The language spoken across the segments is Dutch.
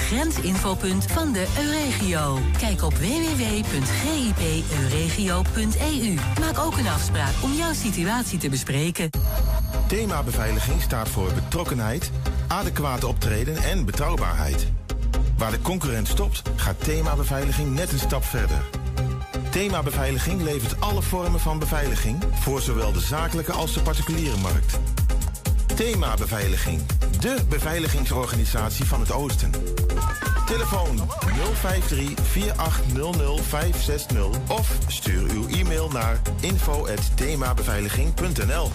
het grensinfopunt van de Euregio. Kijk op www.gipeuregio.eu. Maak ook een afspraak om jouw situatie te bespreken. Thema beveiliging staat voor betrokkenheid, adequaat optreden en betrouwbaarheid. Waar de concurrent stopt, gaat thema beveiliging net een stap verder. Thema Beveiliging levert alle vormen van beveiliging voor zowel de zakelijke als de particuliere markt. Thema Beveiliging, de beveiligingsorganisatie van het Oosten. Telefoon 053 4800 560 of stuur uw e-mail naar info@themabeveiliging.nl.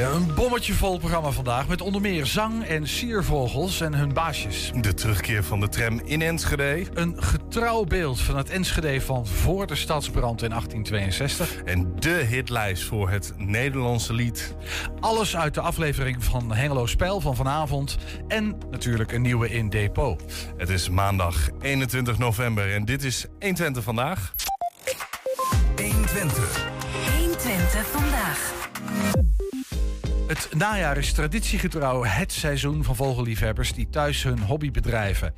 Ja, een bommetje vol programma vandaag met onder meer zang en siervogels en hun baasjes. De terugkeer van de tram in Enschede. Een getrouw beeld van het Enschede van voor de stadsbrand in 1862. En de hitlijst voor het Nederlandse lied. Alles uit de aflevering van Hengelo Spel van vanavond. En natuurlijk een nieuwe in Depot. Het is maandag 21 november en dit is 120 vandaag. 120. 120 vandaag. Het najaar is traditiegetrouw het seizoen van vogelliefhebbers die thuis hun hobby bedrijven.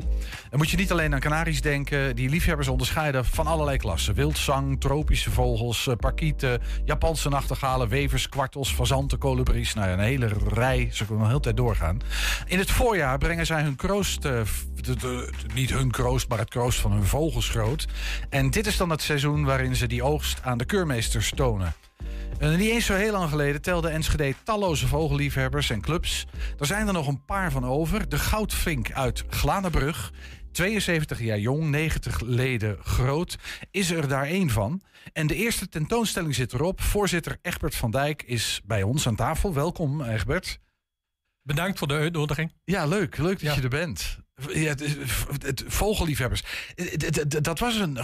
Dan moet je niet alleen aan kanaries denken. Die liefhebbers onderscheiden van allerlei klassen. Wildzang, tropische vogels, eh, parkieten, Japanse nachtegalen, wevers, kwartels, fazanten, kolibries. Nou ja, een hele rij. Ze kunnen nog heel tijd doorgaan. In het voorjaar brengen zij hun kroost, uh, niet hun kroost, maar het kroost van hun vogels groot. En dit is dan het seizoen waarin ze die oogst aan de keurmeesters tonen. Uh, niet eens zo heel lang geleden telde Enschede talloze vogelliefhebbers en clubs. Er zijn er nog een paar van over. De Goudvink uit Glanenbrug. 72 jaar jong, 90 leden groot, is er daar één van. En de eerste tentoonstelling zit erop. Voorzitter Egbert van Dijk is bij ons aan tafel. Welkom, Egbert. Bedankt voor de uitnodiging. Ja, leuk. Leuk dat je er bent. Ja, het, het, vogelliefhebbers. Dat was een,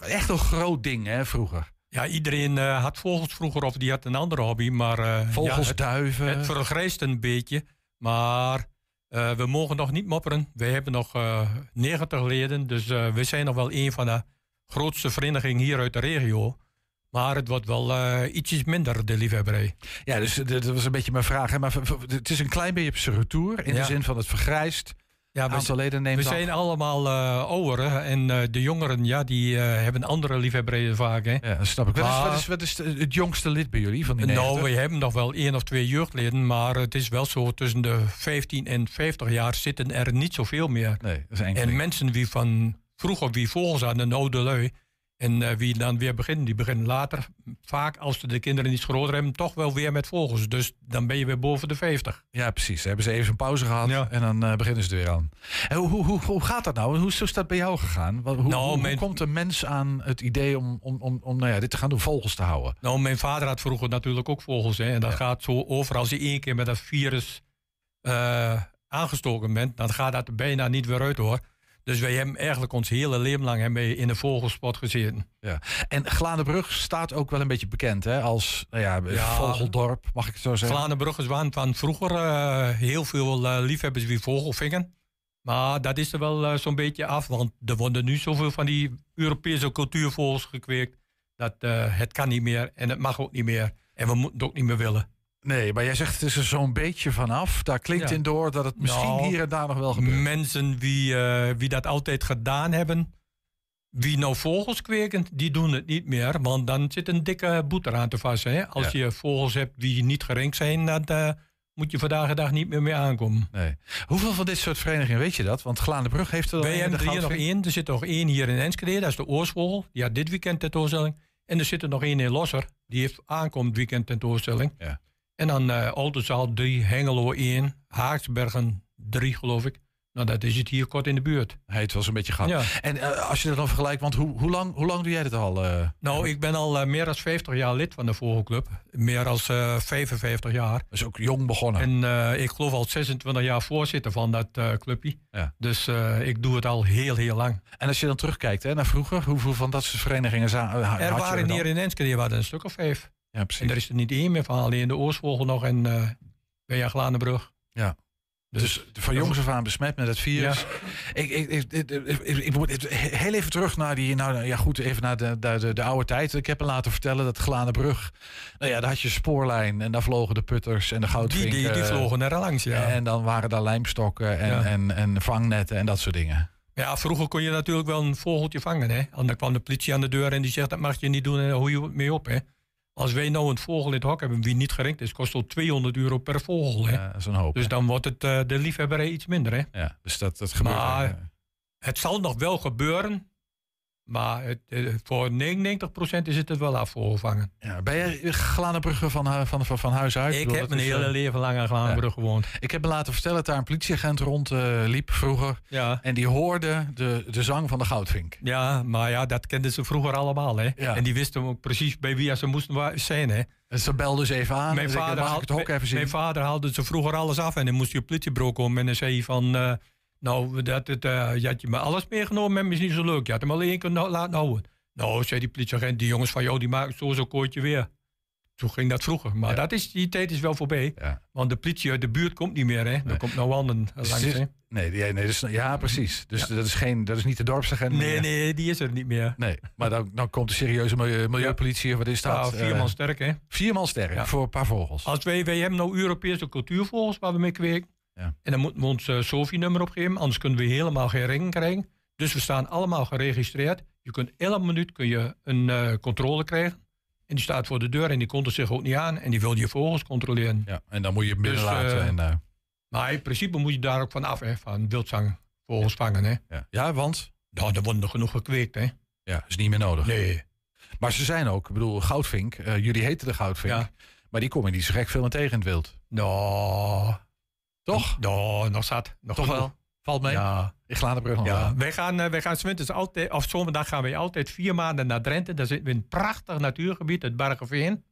echt een groot ding hè, vroeger. Ja, iedereen uh, had vogels vroeger of die had een andere hobby. Maar, uh, vogels, ja, duiven. Het vergrijst een beetje. Maar uh, we mogen nog niet mopperen. Wij hebben nog 90 leden. Dus we zijn nog wel een van de grootste verenigingen hier uit de regio. Maar het wordt wel ietsjes minder, de liefhebberij. Ja, dus dat was een beetje mijn vraag. Hè? Maar het is een klein beetje op zijn retour. In ja. de zin van het vergrijst. Ja, we, leden neemt we zijn allemaal uh, ouderen en uh, de jongeren, ja, die uh, hebben andere liefhebberijen vaak. Hè. Ja, snap ik. Maar, wat, is, wat, is, wat is het jongste lid bij jullie van die Nou, we hebben nog wel één of twee jeugdleden, maar het is wel zo, tussen de 15 en 50 jaar zitten er niet zoveel meer. Nee, dat is en mensen die van vroeger, wie volgens hadden, de oude lui, en uh, wie dan weer beginnen, die beginnen later, vaak als de kinderen iets groter hebben, toch wel weer met vogels. Dus dan ben je weer boven de 50. Ja, precies. Dan hebben ze even een pauze gehad en dan uh, beginnen ze er weer aan. En hoe, hoe, hoe, hoe gaat dat nou? Hoe is dat bij jou gegaan? Hoe, nou, hoe, mijn... komt een mens aan het idee om, om, om, om nou ja, dit te gaan doen, vogels te houden? Nou, mijn vader had vroeger natuurlijk ook vogels. Hè, en dat ja. gaat zo over als je één keer met dat virus uh, aangestoken bent, dan gaat dat bijna niet weer uit hoor. Dus wij hebben eigenlijk ons hele leven lang hebben in de vogelspot gezeten. Ja. En Glanenbrug staat ook wel een beetje bekend hè? als nou ja, vogeldorp, mag ik het zo zeggen? Glanenbrug is van, van vroeger uh, heel veel uh, liefhebbers wie vogel vingen. Maar dat is er wel uh, zo'n beetje af, want er worden nu zoveel van die Europese cultuurvogels gekweekt. Dat het kan niet meer en het mag ook niet meer. En we moeten het ook niet meer willen. Nee, maar jij zegt het is er zo'n beetje vanaf. Daar klinkt in door dat het misschien nou, hier en daar nog wel gebeurt. Mensen wie, uh, wie dat altijd gedaan hebben, wie nou vogels kweken, die doen het niet meer. Want dan zit een dikke boete aan te vast. Hè? Als ja. je vogels hebt die niet gerenkt zijn, dan uh, moet je vandaag de dag niet meer mee aankomen. Nee. Hoeveel van dit soort verenigingen weet je dat? Want Glanenbrug heeft er al Wij hebben er hier nog één. Er zit nog één hier in Enschede. Dat is de Oorsvogel. Die had dit weekend tentoonstelling. En er zit er nog één in Losser. Die heeft aankomend weekend tentoonstelling. Ja. En dan uh, Oldenzaal 3, Hengelo 1, Haaksbergen 3 geloof ik. Nou, dat is het hier kort in de buurt. Hey, het was een beetje gauw. Ja. En uh, als je dat dan vergelijkt, want hoe, hoe, lang, hoe lang doe jij dit al? Uh? Nou, ik ben al uh, meer dan 50 jaar lid van de Vogelclub. Meer dan 55 jaar. Dus ook jong begonnen. En ik geloof al 26 jaar voorzitter van dat clubje. Ja. Dus ik doe het al heel, heel lang. En als je dan terugkijkt hè, naar vroeger, hoeveel van dat soort verenigingen zijn Er waren hier in Enschede waren een stuk of vijf. Ja, precies. En er is er niet één meer van, alleen de Oostvogel nog en uh, bij Glanenbrug. Ja. Dus van jongs af aan besmet met het virus. Ik, ik, ik, ik, moet heel even terug naar die. Nou ja, goed, even naar de, de, de, de oude tijd. Ik heb me laten vertellen dat Glanenbrug. Nou ja, daar had je spoorlijn en daar vlogen de putters en de Die, goudvinken. die, die vlogen er langs, ja. En dan waren daar lijmstokken en, Ja. en, en vangnetten en dat soort dingen. Ja, vroeger kon je natuurlijk wel een vogeltje vangen. Hè? En dan kwam de politie aan de deur en die zegt dat mag je niet doen en daar hoe je het mee op. Hè? Als wij nou een vogel in het hok hebben wie niet geringd is, kost het 200 euro per vogel. Hè? Ja, dat is een hoop. Dus dan wordt het eh, de liefhebberij iets minder. Hè? ja, dus dat, dat gebeurt. Maar- Het zal nog wel gebeuren, maar het, eh, voor 99% is het het wel afgevangen. ja. Ben jij Glanenbrugge van, hu- van, van, van huis uit? Ik heb mijn hele eh, leven lang aan Glaanbrug gewoond. Ik heb me laten vertellen dat daar een politieagent rond eh, liep vroeger. Ja. En die hoorde de, de zang van de goudvink. ja, maar ja, dat kenden ze vroeger allemaal. Hè? Ja. En die wisten ook precies bij wie ze moesten zijn. Hè? En ze belde ze even aan. Mijn vader, mag ik haal- het hok even zien? mijn vader haalde ze vroeger alles af en dan moest je op politiebureau komen en dan zei hij van... eh, nou, dat het, eh, je had je me alles meegenomen, is niet zo leuk. Je had hem alleen nou- laten houden. Nou, zei die politieagent, die jongens van jou, die maken zo zo'n kooitje weer. Zo ging dat vroeger. Maar Ja. dat is, die tijd is wel voorbij. Ja. Want de politie uit de buurt komt niet meer, hè. Er komt nou anderen Dus langs, is- nee, nee dus, ja, precies. Dus dat, is geen, dat is niet de dorpsagent Nee, meer. nee, die is er niet meer. Nee, maar dan, dan komt de serieuze milieu, milieupolitie. of Wat is Ja, dat? vier Eh, man sterk, hè. vier man sterk Ja. voor een paar vogels. Als wij, wij hebben nou Europese cultuurvogels waar we mee kweken. Ja. En dan moeten we ons eh, SOFI-nummer opgeven, anders kunnen we helemaal geen ringen krijgen. Dus we staan allemaal geregistreerd. Je kunt elke minuut kun je een eh, controle krijgen. En die staat voor de deur en die komt er zich ook niet aan. En die wil je vogels controleren. Ja, en dan moet je hem binnen Dus, eh, en, Maar in principe moet je daar ook van af, hè, van wildzangvogels vangen. Hè. ja. ja, want Nou, er worden er genoeg gekweekt, hè. ja, is niet meer nodig. Nee. Maar ze zijn ook, ik bedoel, goudvink. jullie heten de goudvink. Ja. Maar die kom je niet zo gek veel meer tegen in het wild. Nou, Toch? nou, nog zat. Nog Toch wel? Valt mee? Ja. Ik sla de brug nog Ja, wel. wij gaan, eh, wij gaan 's winters altijd, of zomerdag gaan wij altijd vier maanden naar Drenthe. Daar zitten we in een prachtig natuurgebied, het Bargeveen.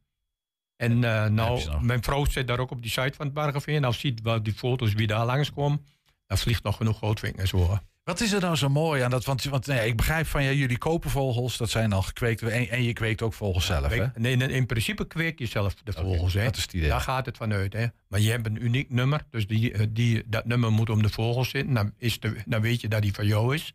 En eh, nou, mijn vrouw zit daar ook op die site van het Bargeveen. Als ziet wel die foto's wie daar langskomen, dan vliegt nog genoeg goudvink en zo. hoor. Wat is er nou zo mooi aan dat? Want, want nee, ik begrijp van ja, jullie kopen vogels, dat zijn al gekweekt. En, en je kweekt ook vogels zelf, hè? Nee, in, in principe kweek je zelf de vogels. hè. dat is het idee. Daar gaat het vanuit. Hè. Maar je hebt een uniek nummer. Dus die, eh, die, dat nummer moet om de vogels zitten. Dan, is de, dan weet je dat die van jou is.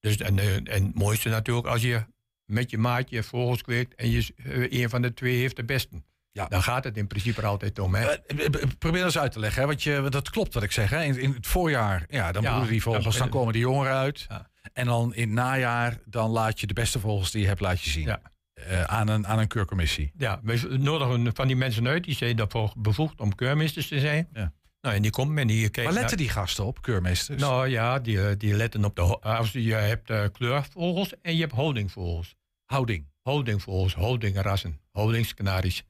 Dus, en, eh, en het mooiste natuurlijk als je met je maatje vogels kweekt... en je, eh, een van de twee heeft de beste. Ja. Dan gaat het in principe er altijd om. Hè. Eh, eh, Probeer dat eens uit te leggen, hè? want je, dat klopt wat ik zeg. Hè? In, in het voorjaar, ja, dan Ja, die vogels, dan- komen die jongeren uit. Ja. En dan in het najaar, dan laat je de beste vogels die je hebt, laat je zien. Ja. Eh, aan, een, aan een keurcommissie. Ja, wij nodigen van die mensen uit. Die zijn daarvoor bevoegd om keurmeesters te zijn. Ja. Nou, en die komen en die kijken... Waar letten naar- die gasten op, keurmeesters? Nou ja, die, eh, die letten op de... Als je hebt eh, kleurvogels en je hebt houdingvogels. Houding. Houdingvogels, houdingrassen, houdingskanaries.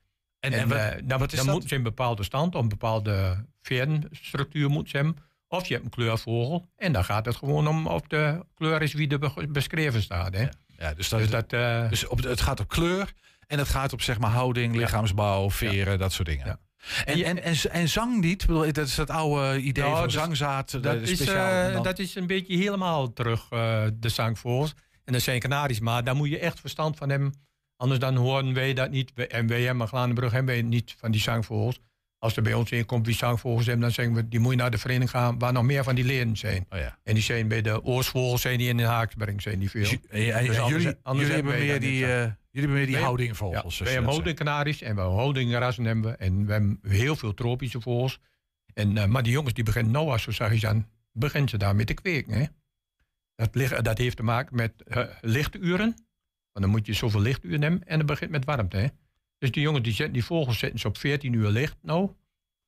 En, En, en, wat, eh, dan, wat is dan dat? moeten ze in een bepaalde stand, een bepaalde verenstructuur moeten ze hebben. Of je hebt een kleurvogel. En dan gaat het gewoon om of de kleur is wie er be- beschreven staat. Hè? ja, dus dat, Dus dat, eh, dus op, het gaat op kleur en het gaat op zeg maar houding, lichaamsbouw, veren, dat soort dingen. Ja. En, en, en, en zanglied, dat is dat oude idee Nou, van dus- zangzaad. dat, de is, eh, en dan- dat is een beetje helemaal terug, de zangvogels. En dat zijn kanaries, maar daar moet je echt verstand van hebben. Anders dan horen wij dat niet. En wij hebben Glanenbrug hebben wij niet van die zangvogels. Als er bij ons in komt wie zangvogels hebben, dan zeggen we... die moet je naar de vereniging gaan waar nog meer van die leden zijn. oh ja. En die zijn bij de oorsvogels zijn die in de Haaksberg zijn die veel. Dus, en- Dus anders- jullie, anders jullie hebben meer die, eh, jullie hebben meer die houdingvogels. Ja, wij je hebben houdingkanaries en we houdingrassen hebben we. En we hebben heel veel tropische vogels. En, eh, maar die jongens die beginnen nou als zo zag je aan, beginnen ze daarmee te kweken. Hè? Dat, ligt- dat heeft te maken met eh, lichturen. Want dan moet je zoveel lichturen hebben en dat begint met warmte. Hè? Dus die jongens, die, zetten, die vogels zetten ze op 14 uur licht nou.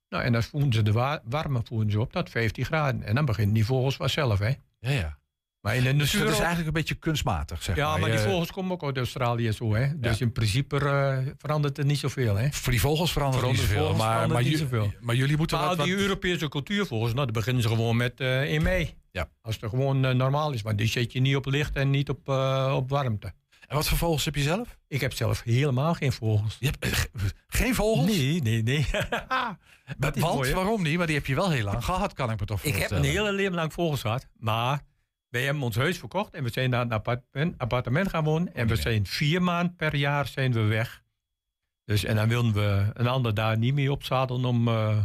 nou en dan voeren ze de wa- warme voeren ze op tot 15 graden. En dan beginnen die vogels vanzelf. Hè? Ja, ja. Maar in de Dus dat natuur is ook- eigenlijk een beetje kunstmatig, zeg ja, maar. maar die vogels komen ook uit Australië zo. Hè? Dus in principe eh, verandert het niet zoveel. Hè? Voor die vogels verandert het niet zoveel. Maar, maar, niet zoveel. maar jullie moeten Maar wat... die wat- Europese cultuurvogels, nou, dan beginnen ze gewoon met eh in mei. Ja. Als het gewoon eh, normaal is. Maar die zet je niet op licht en niet op, op warmte. En wat voor vogels heb je zelf? Ik heb zelf helemaal geen vogels. Je hebt eh, ge- geen vogels? Nee, nee, nee. Want, mooi, waarom niet? Maar die heb je wel heel lang gehad, kan ik me toch Ik heb voorstellen. een hele leven lang vogels gehad. Maar wij hebben ons huis verkocht en we zijn naar een appartement, appartement gaan wonen. En we zijn vier maanden per jaar zijn we weg. Dus, en dan wilden we een ander daar niet mee opzadelen om, eh,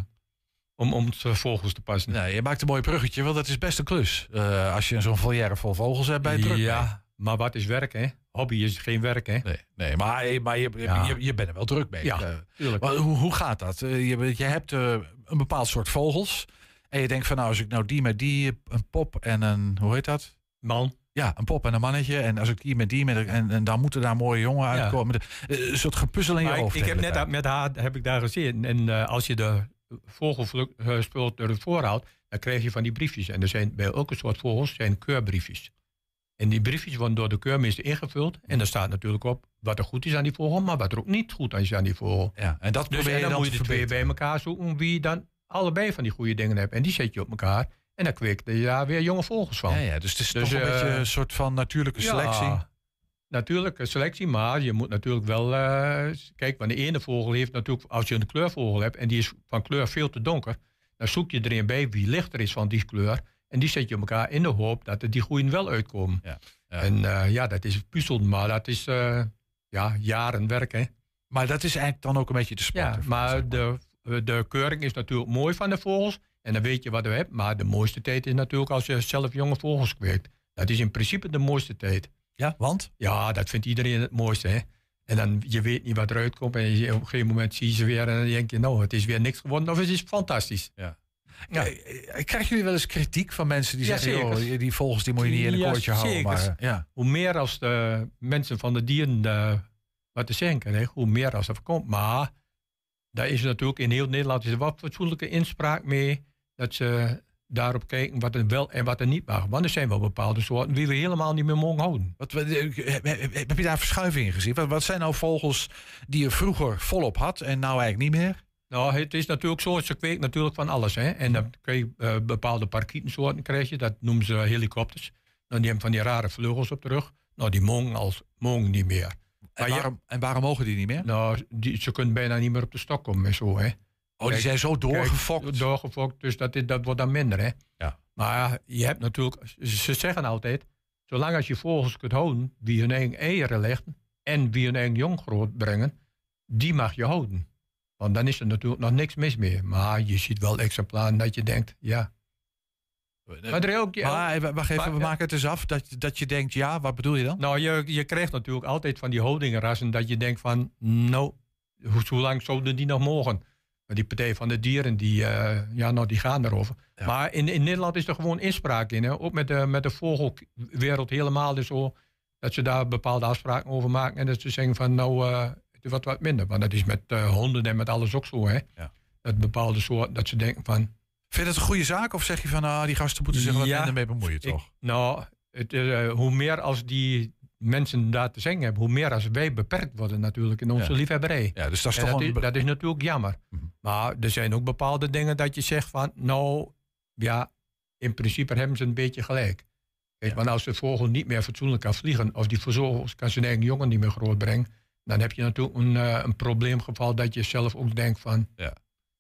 om, om het vogels te passen. Nee, je maakt een mooi bruggetje, want dat is best een klus. Eh, als je zo'n volière vol vogels hebt bij het druk. Ja, maar wat is werk, hè? Hobby is geen werk, hè? Nee, nee maar, maar je, Ja. je, je bent er wel druk mee. Ja, Eh, tuurlijk. maar hoe, hoe gaat dat? Eh, je, je hebt eh, een bepaald soort vogels. En je denkt van nou, als ik nou die met die, een pop en een, hoe heet dat? Man, Ja, een pop en een mannetje. En als ik die met die, met een- en, en dan moeten daar mooie jongen uitkomen. Een soort gepuzzel in je Maar ik, hoofd. ik de heb net met haar heb ik daar gezien. En als je de vogelspul ervoor houdt, dan krijg je van die briefjes. En er zijn bij elke soort vogels zijn keurbriefjes. En die briefjes worden door de keurmeester ingevuld. En daar staat natuurlijk op wat er goed is aan die vogel, maar wat er ook niet goed is aan die vogel. Ja, en dat Dus probeer je dan, dan moet je bij elkaar zoeken wie dan allebei van die goede dingen hebt. En die zet je op elkaar. En dan kweek je daar weer jonge vogels van. Ja, ja, dus het is Dus, toch een eh, beetje een soort van natuurlijke selectie. Ja, natuurlijk een selectie, maar je moet natuurlijk wel... eh kijk, want de ene vogel heeft natuurlijk... Als je een kleurvogel hebt en die is van kleur veel te donker... dan zoek je er een bij wie lichter is van die kleur... en die zet je elkaar in de hoop dat er die groeien wel uitkomen. Ja, ja. En eh, ja, dat is puzzel, maar dat is eh, ja, jaren werk, hè. Maar dat is eigenlijk dan ook een beetje de sport. Ja, maar zeg de, de keuring is natuurlijk mooi van de vogels... en dan weet je wat je hebt. Maar de mooiste tijd is natuurlijk als je zelf jonge vogels kweekt. Dat is in principe de mooiste tijd. Ja, want? Ja, dat vindt iedereen het mooiste. Hè? En dan, je weet niet wat eruit komt. En je, op een gegeven moment zie je ze weer. En dan denk je, nou, het is weer niks geworden. Of het is fantastisch. Ja. Ja. Eh, Krijgen jullie wel eens kritiek van mensen die Ja, zeggen... joh, die vogels die moet je niet in een Ja, koortje houden. Maar, ja. Hoe meer als de mensen van de dieren eh, wat te zeggen krijgen, hoe meer als er komt. Maar daar is natuurlijk in heel Nederland is er wat fatsoenlijke inspraak mee. Dat ze daarop kijken wat er wel en wat er niet mag. Want er zijn wel bepaalde soorten die we helemaal niet meer mogen houden. Wat, eh, heb, je daar verschuiving in gezien? Wat, wat zijn nou vogels die je vroeger volop had en nou eigenlijk niet meer? Nou, het is natuurlijk zo, ze kweekt natuurlijk van alles. Hè? En dan krijg je eh, bepaalde parkietensoorten, krijg je, dat noemen ze helikopters. Nou, die hebben van die rare vleugels op de rug. Nou, die mogen als mogen niet meer. En ja- waarom, en waarom mogen die niet meer? Nou, die, ze kunnen bijna niet meer op de stok komen en zo, hè. Oh, die zijn zo Kijk, doorgefokt. doorgefokt, dus dat, is, dat wordt dan minder, hè. Ja. Maar je hebt natuurlijk, ze ze zeggen altijd, zolang als je vogels kunt houden, wie hun eigen eieren leggen en wie hun eigen jong groot brengen, die mag je houden. Want dan is er natuurlijk nog niks mis meer. Maar je ziet wel exemplaren dat je denkt, ja. Maar er ook, Maar wacht even, we maken het eens af. Dat, dat je denkt, ja, wat bedoel je dan? Nou, je, je krijgt natuurlijk altijd van die houdingenrassen dat je denkt van, nou, hoe, hoe lang zouden die nog mogen? Maar die Partij van de Dieren, die, eh, ja, nou, die gaan erover. Ja. Maar in, in Nederland is er gewoon inspraak in. Hè? Ook met de, met de vogelwereld helemaal dus zo. Dat ze daar bepaalde afspraken over maken. En dat ze zeggen van, nou, eh, is wat, wat minder. Maar dat is met eh, honden en met alles ook zo, hè. Ja. Dat bepaalde soorten, dat ze denken van, Vind je het een goede zaak? Of zeg je van, nou, die gasten moeten zich wat Ja, minder mee bemoeien, Ik- toch? nou, het, eh, hoe meer als die mensen daar te zeggen hebben, hoe meer als wij beperkt worden natuurlijk in onze Ja. liefhebberij. Ja, dus dat is En toch dat, een... is, dat is natuurlijk jammer. Mhm. Maar er zijn ook bepaalde dingen dat je zegt van, nou, ja, in principe hebben ze een beetje gelijk. Kijk, Ja. want als de vogel niet meer fatsoenlijk kan vliegen, of die vogel kan zijn eigen jongen niet meer groot brengen, dan heb je natuurlijk een, eh, een probleemgeval dat je zelf ook denkt van. Ja.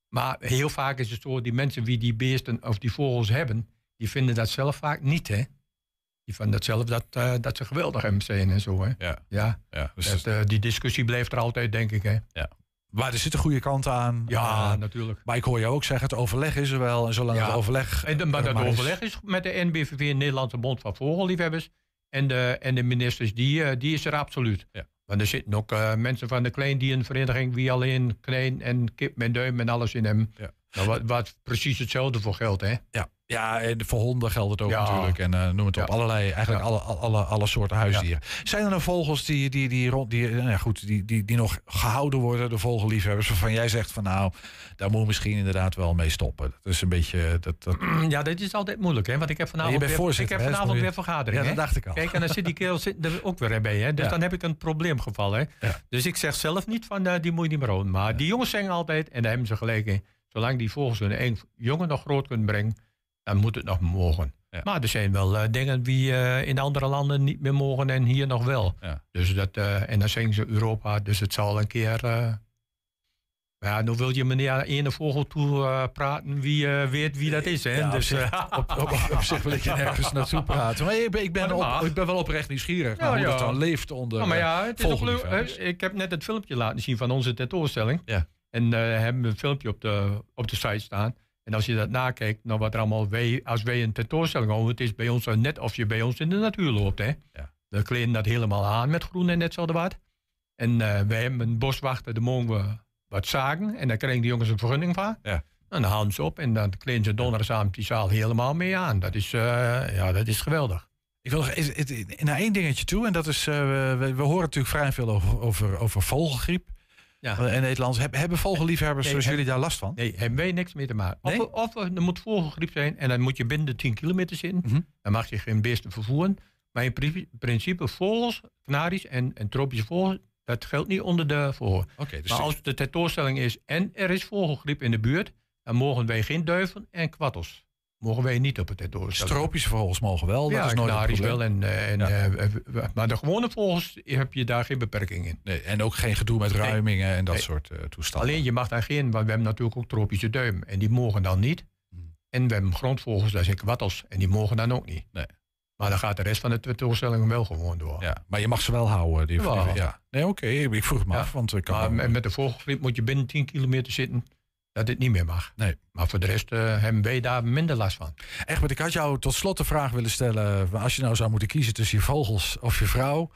Maar heel vaak is het zo, die mensen die die beesten of die vogels hebben, die vinden dat zelf vaak niet, hè. Die vinden dat zelf dat, eh, dat ze geweldig hebben zijn en zo, hè. Ja, Ja, ja, dus dat, eh, die discussie blijft er altijd, denk ik, hè. maar er zit een goede kant aan. Ja, natuurlijk. maar ik hoor jou ook zeggen, het overleg is er wel. En zolang Ja. het overleg... En de, maar dat overleg is met de NBVV, Nederlandse Bond van Vogelliefhebbers. En de, en de ministers, die, die is er absoluut. Ja. Want er zitten ook eh, mensen van de kleindierenvereniging... wie alleen klein en kip met duim en alles in hebben. Ja. Nou, wat, wat precies hetzelfde voor geldt, hè? Ja, ja, en voor honden geldt het ook Ja. natuurlijk. En eh, noem het op. Ja. Allerlei, eigenlijk Ja. alle, alle, alle soorten huisdieren. Zijn er nou vogels die, die, die, rond, die, nou ja, goed, die, die, die nog gehouden worden, de vogelliefhebbers, waarvan jij zegt van nou, daar moet misschien inderdaad wel mee stoppen. Dat is een beetje. Dat, dat, Ja, dat is altijd moeilijk, hè? Want ik heb vanavond, weer, ik heb vanavond dus moet weer vergadering, ja, dat dacht ik al. Kijk, en dan zit die kerel zit er ook weer bij, hè? Dus dan heb ik een probleemgeval, hè? Dus ik zeg zelf niet van, eh, die moet je niet meer houden. Maar die jongens zeggen altijd, en daar hebben ze gelijk in... zolang die vogels hun jongen nog groot kunnen brengen... dan moet het nog mogen. Ja. Maar er zijn wel eh, dingen die eh, in andere landen niet meer mogen en hier nog wel. Ja. Dus dat, eh, en dan zeggen ze Europa, dus het zal een keer... ja, nu wil je meneer ene vogel toe praten wie weet wie dat is. Hè? Ja, op dus, zich- op, op, op zich wil ik je nergens naartoe praten. Maar ik ben, ik ben, op- ik ben wel oprecht nieuwsgierig naar hoe dat dan leeft onder. Maar ja, het is leuk. Ik heb net het filmpje laten zien van onze tentoonstelling. Ja. En eh hebben we een filmpje op de, op de site staan. En als je dat nakijkt, nou wat er allemaal wij, als wij een tentoonstelling houden, het is bij ons zo net of je bij ons in de natuur loopt. Hè? Ja. We kleden dat helemaal aan met groen en net zo wat. En eh, wij hebben een boswachter, daar mogen we wat zagen. En daar krijgen die jongens een vergunning van. Ja. En dan halen ze op en dan kleden ze donderdagavond die zaal helemaal mee aan. Dat is, eh, ja, dat is geweldig. Ik wil nog naar één dingetje toe. En dat is, eh, we, we horen natuurlijk vrij veel over, over, over vogelgriep. Ja. En Nederlands. Heb- hebben vogelliefhebbers Nee, zoals jullie daar last van? Nee, hebben wij niks mee te maken. Of, Nee? er- of er moet vogelgriep zijn en dan moet je binnen de 10 kilometer zitten. Mhm. Dan mag je geen beesten vervoeren. Maar in pri- principe vogels, kanaries en, en tropische vogels, dat geldt niet onder de vogel. Oké, dus maar als de tentoonstelling is en er is vogelgriep in de buurt, dan mogen wij geen duiven en kwattels. Mogen wij niet op het tentoonstelling. tropische vogels mogen wel. ja, dat is nooit wel. En, eh, en, Ja. eh, eh, maar de gewone vogels heb je daar geen beperking in. Nee, en ook geen gedoe met ruimingen en dat Nee. soort eh, toestanden. Alleen je mag daar geen, want we hebben natuurlijk ook tropische duimen. En die mogen dan niet. Hmm. En we hebben grondvogels, dat zijn kwattels. En die mogen dan ook niet. Nee. Maar dan gaat de rest van de tentoonstelling wel gewoon door. Ja, maar je mag ze wel houden. Die, Ja. die- ja. Nee, oké. ik vroeg me af. Want ik kan Maar wel- met- met de vogelgriep moet je binnen 10 kilometer zitten. Dat dit niet meer mag. Nee. Maar voor de rest eh, hebben wij daar minder last van. Egbert, ik had jou tot slot de vraag willen stellen. Als je nou zou moeten kiezen tussen je vogels of je vrouw.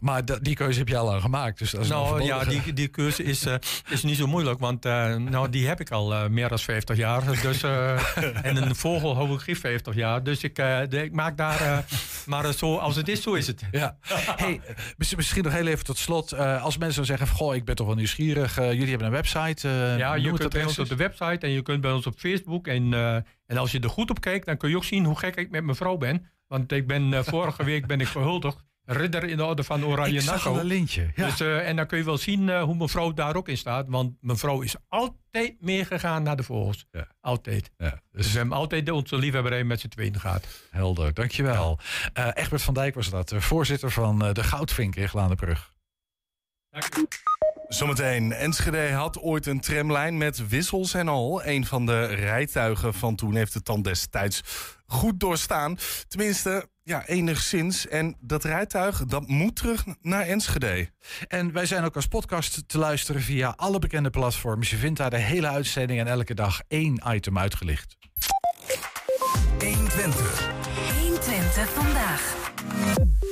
Maar die keuze heb je al lang gemaakt. Dus dat is Nou ja, die, die keuze is, eh, is niet zo moeilijk. Want eh, nou, die heb ik al eh, meer dan 50 jaar. Dus, eh, en een vogel hou ik geen 50 jaar. Dus ik, eh, de- ik maak daar... eh, maar zo, als het is, zo is het. Ja. Hey, mis- misschien nog heel even tot slot. Eh, als mensen dan zeggen: Goh, ik ben toch wel nieuwsgierig. jullie hebben een website. eh, Ja, je het kunt bij ons op de website en je kunt bij ons op Facebook. En, eh, en als je er goed op kijkt, dan kun je ook zien hoe gek ik met mijn vrouw ben. Want ik ben, eh, vorige week ben ik gehuldigd. Ridder in de orde van Oranje Ik zag Nassau. een lintje. Ja. Dus, eh, en dan kun je wel zien hoe mijn vrouw daar ook in staat. Want mijn vrouw is altijd meegegaan naar de vogels. Ja. Altijd. ja, Dus dus we hebben altijd onze liefhebberij met z'n tweeën gehad. helder. Dankjewel. Egbert van Dijk was dat. voorzitter van de Goudvink in Glaandenbrug. Zometeen, Enschede had ooit een tramlijn met wissels en al. Een van de rijtuigen van toen heeft het dan destijds goed doorstaan. Tenminste, ja, enigszins. En dat rijtuig, dat moet terug naar Enschede. En wij zijn ook als podcast te luisteren via alle bekende platforms. Je vindt daar de hele uitzending en elke dag één item uitgelicht. 120. 120 vandaag.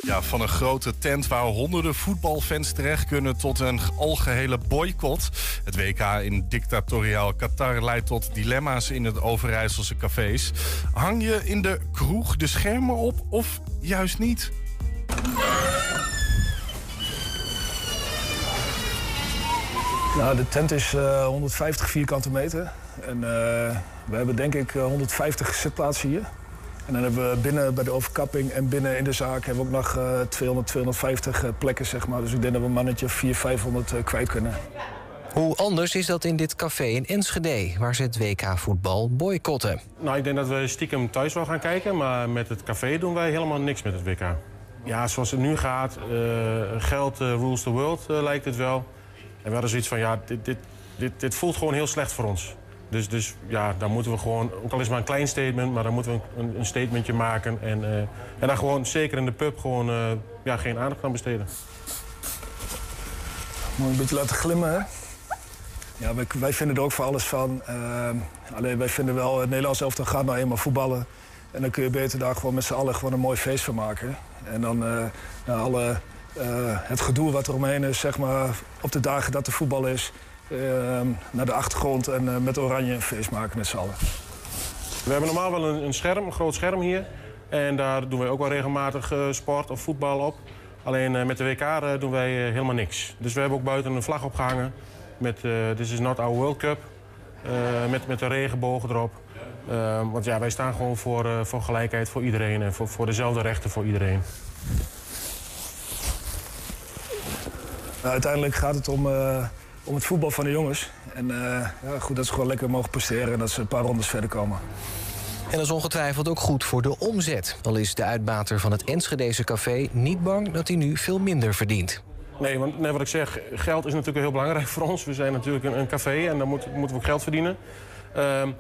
Ja, van een grote tent waar honderden voetbalfans terecht kunnen tot een algehele boycott. Het WK in dictatoriaal Qatar leidt tot dilemma's in het Overijsselse cafés. Hang je in de kroeg de schermen op of juist niet? Nou, de tent is eh, 150 vierkante meter. En eh, we hebben denk ik eh, 150 zitplaatsen hier. En dan hebben we binnen bij de overkapping en binnen in de zaak hebben we ook nog eh, 200, 250 eh, plekken, zeg maar. Dus ik denk dat we een mannetje 400, 500 eh, kwijt kunnen. Hoe anders is dat in dit café in Enschede, waar ze het WK-voetbal boycotten? Nou, ik denk dat we stiekem thuis wel gaan kijken, maar met het café doen wij helemaal niks met het WK. Ja, zoals het nu gaat, eh, geld eh, rules the world eh, lijkt het wel. En we hadden zoiets van, ja, dit, dit, dit, dit voelt gewoon heel slecht voor ons. Dus, dus ja, dan moeten we gewoon, ook al is het maar een klein statement, maar dan moeten we een, een statementje maken. En, eh, en dan gewoon, zeker in de pub, gewoon eh, ja, geen aandacht aan besteden. Moet een beetje laten glimmen, hè? Ja, wij, wij vinden er ook voor alles van. Eh, alleen wij vinden wel, het Nederlands elftal gaat nou eenmaal voetballen. En dan kun je beter daar gewoon met z'n allen gewoon een mooi feest van maken. En dan nou, alle, het gedoe wat er omheen is, zeg maar, op de dagen dat er voetbal is... eh, naar de achtergrond en eh, met oranje een feest maken met z'n allen. We hebben normaal wel een, een scherm, een groot scherm hier. En daar doen wij ook wel regelmatig eh, sport of voetbal op. Alleen eh, met de WK doen wij helemaal niks. Dus we hebben ook buiten een vlag opgehangen met This is not our World Cup. met, met een regenboog erop. Eh, want ja, wij staan gewoon voor, voor gelijkheid voor iedereen en voor, voor dezelfde rechten voor iedereen. Nou, uiteindelijk gaat het om, om het voetbal van de jongens. En eh, ja, goed dat ze gewoon lekker mogen presteren en dat ze een paar rondes verder komen. En dat is ongetwijfeld ook goed voor de omzet. Al is de uitbater van het Enschedeze café niet bang dat hij nu veel minder verdient. Nee, want nee, wat ik zeg, geld is natuurlijk heel belangrijk voor ons. We zijn natuurlijk een, een café en dan moet, moeten we ook geld verdienen. Ehm,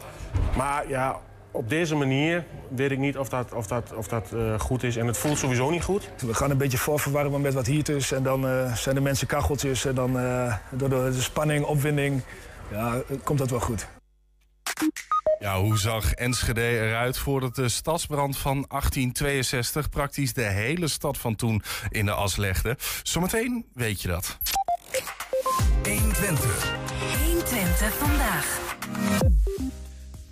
maar ja, op deze manier weet ik niet of dat, of dat, of dat eh, goed is. En het voelt sowieso niet goed. We gaan een beetje voorverwarmen met wat heat is. En dan eh, zijn de mensen kacheltjes. En dan eh, door de, de spanning, opwinding, ja, komt dat wel goed. Ja, hoe zag Enschede eruit voordat de stadsbrand van 1862 praktisch de hele stad van toen in de as legde? Zometeen weet je dat. 120. 120 vandaag.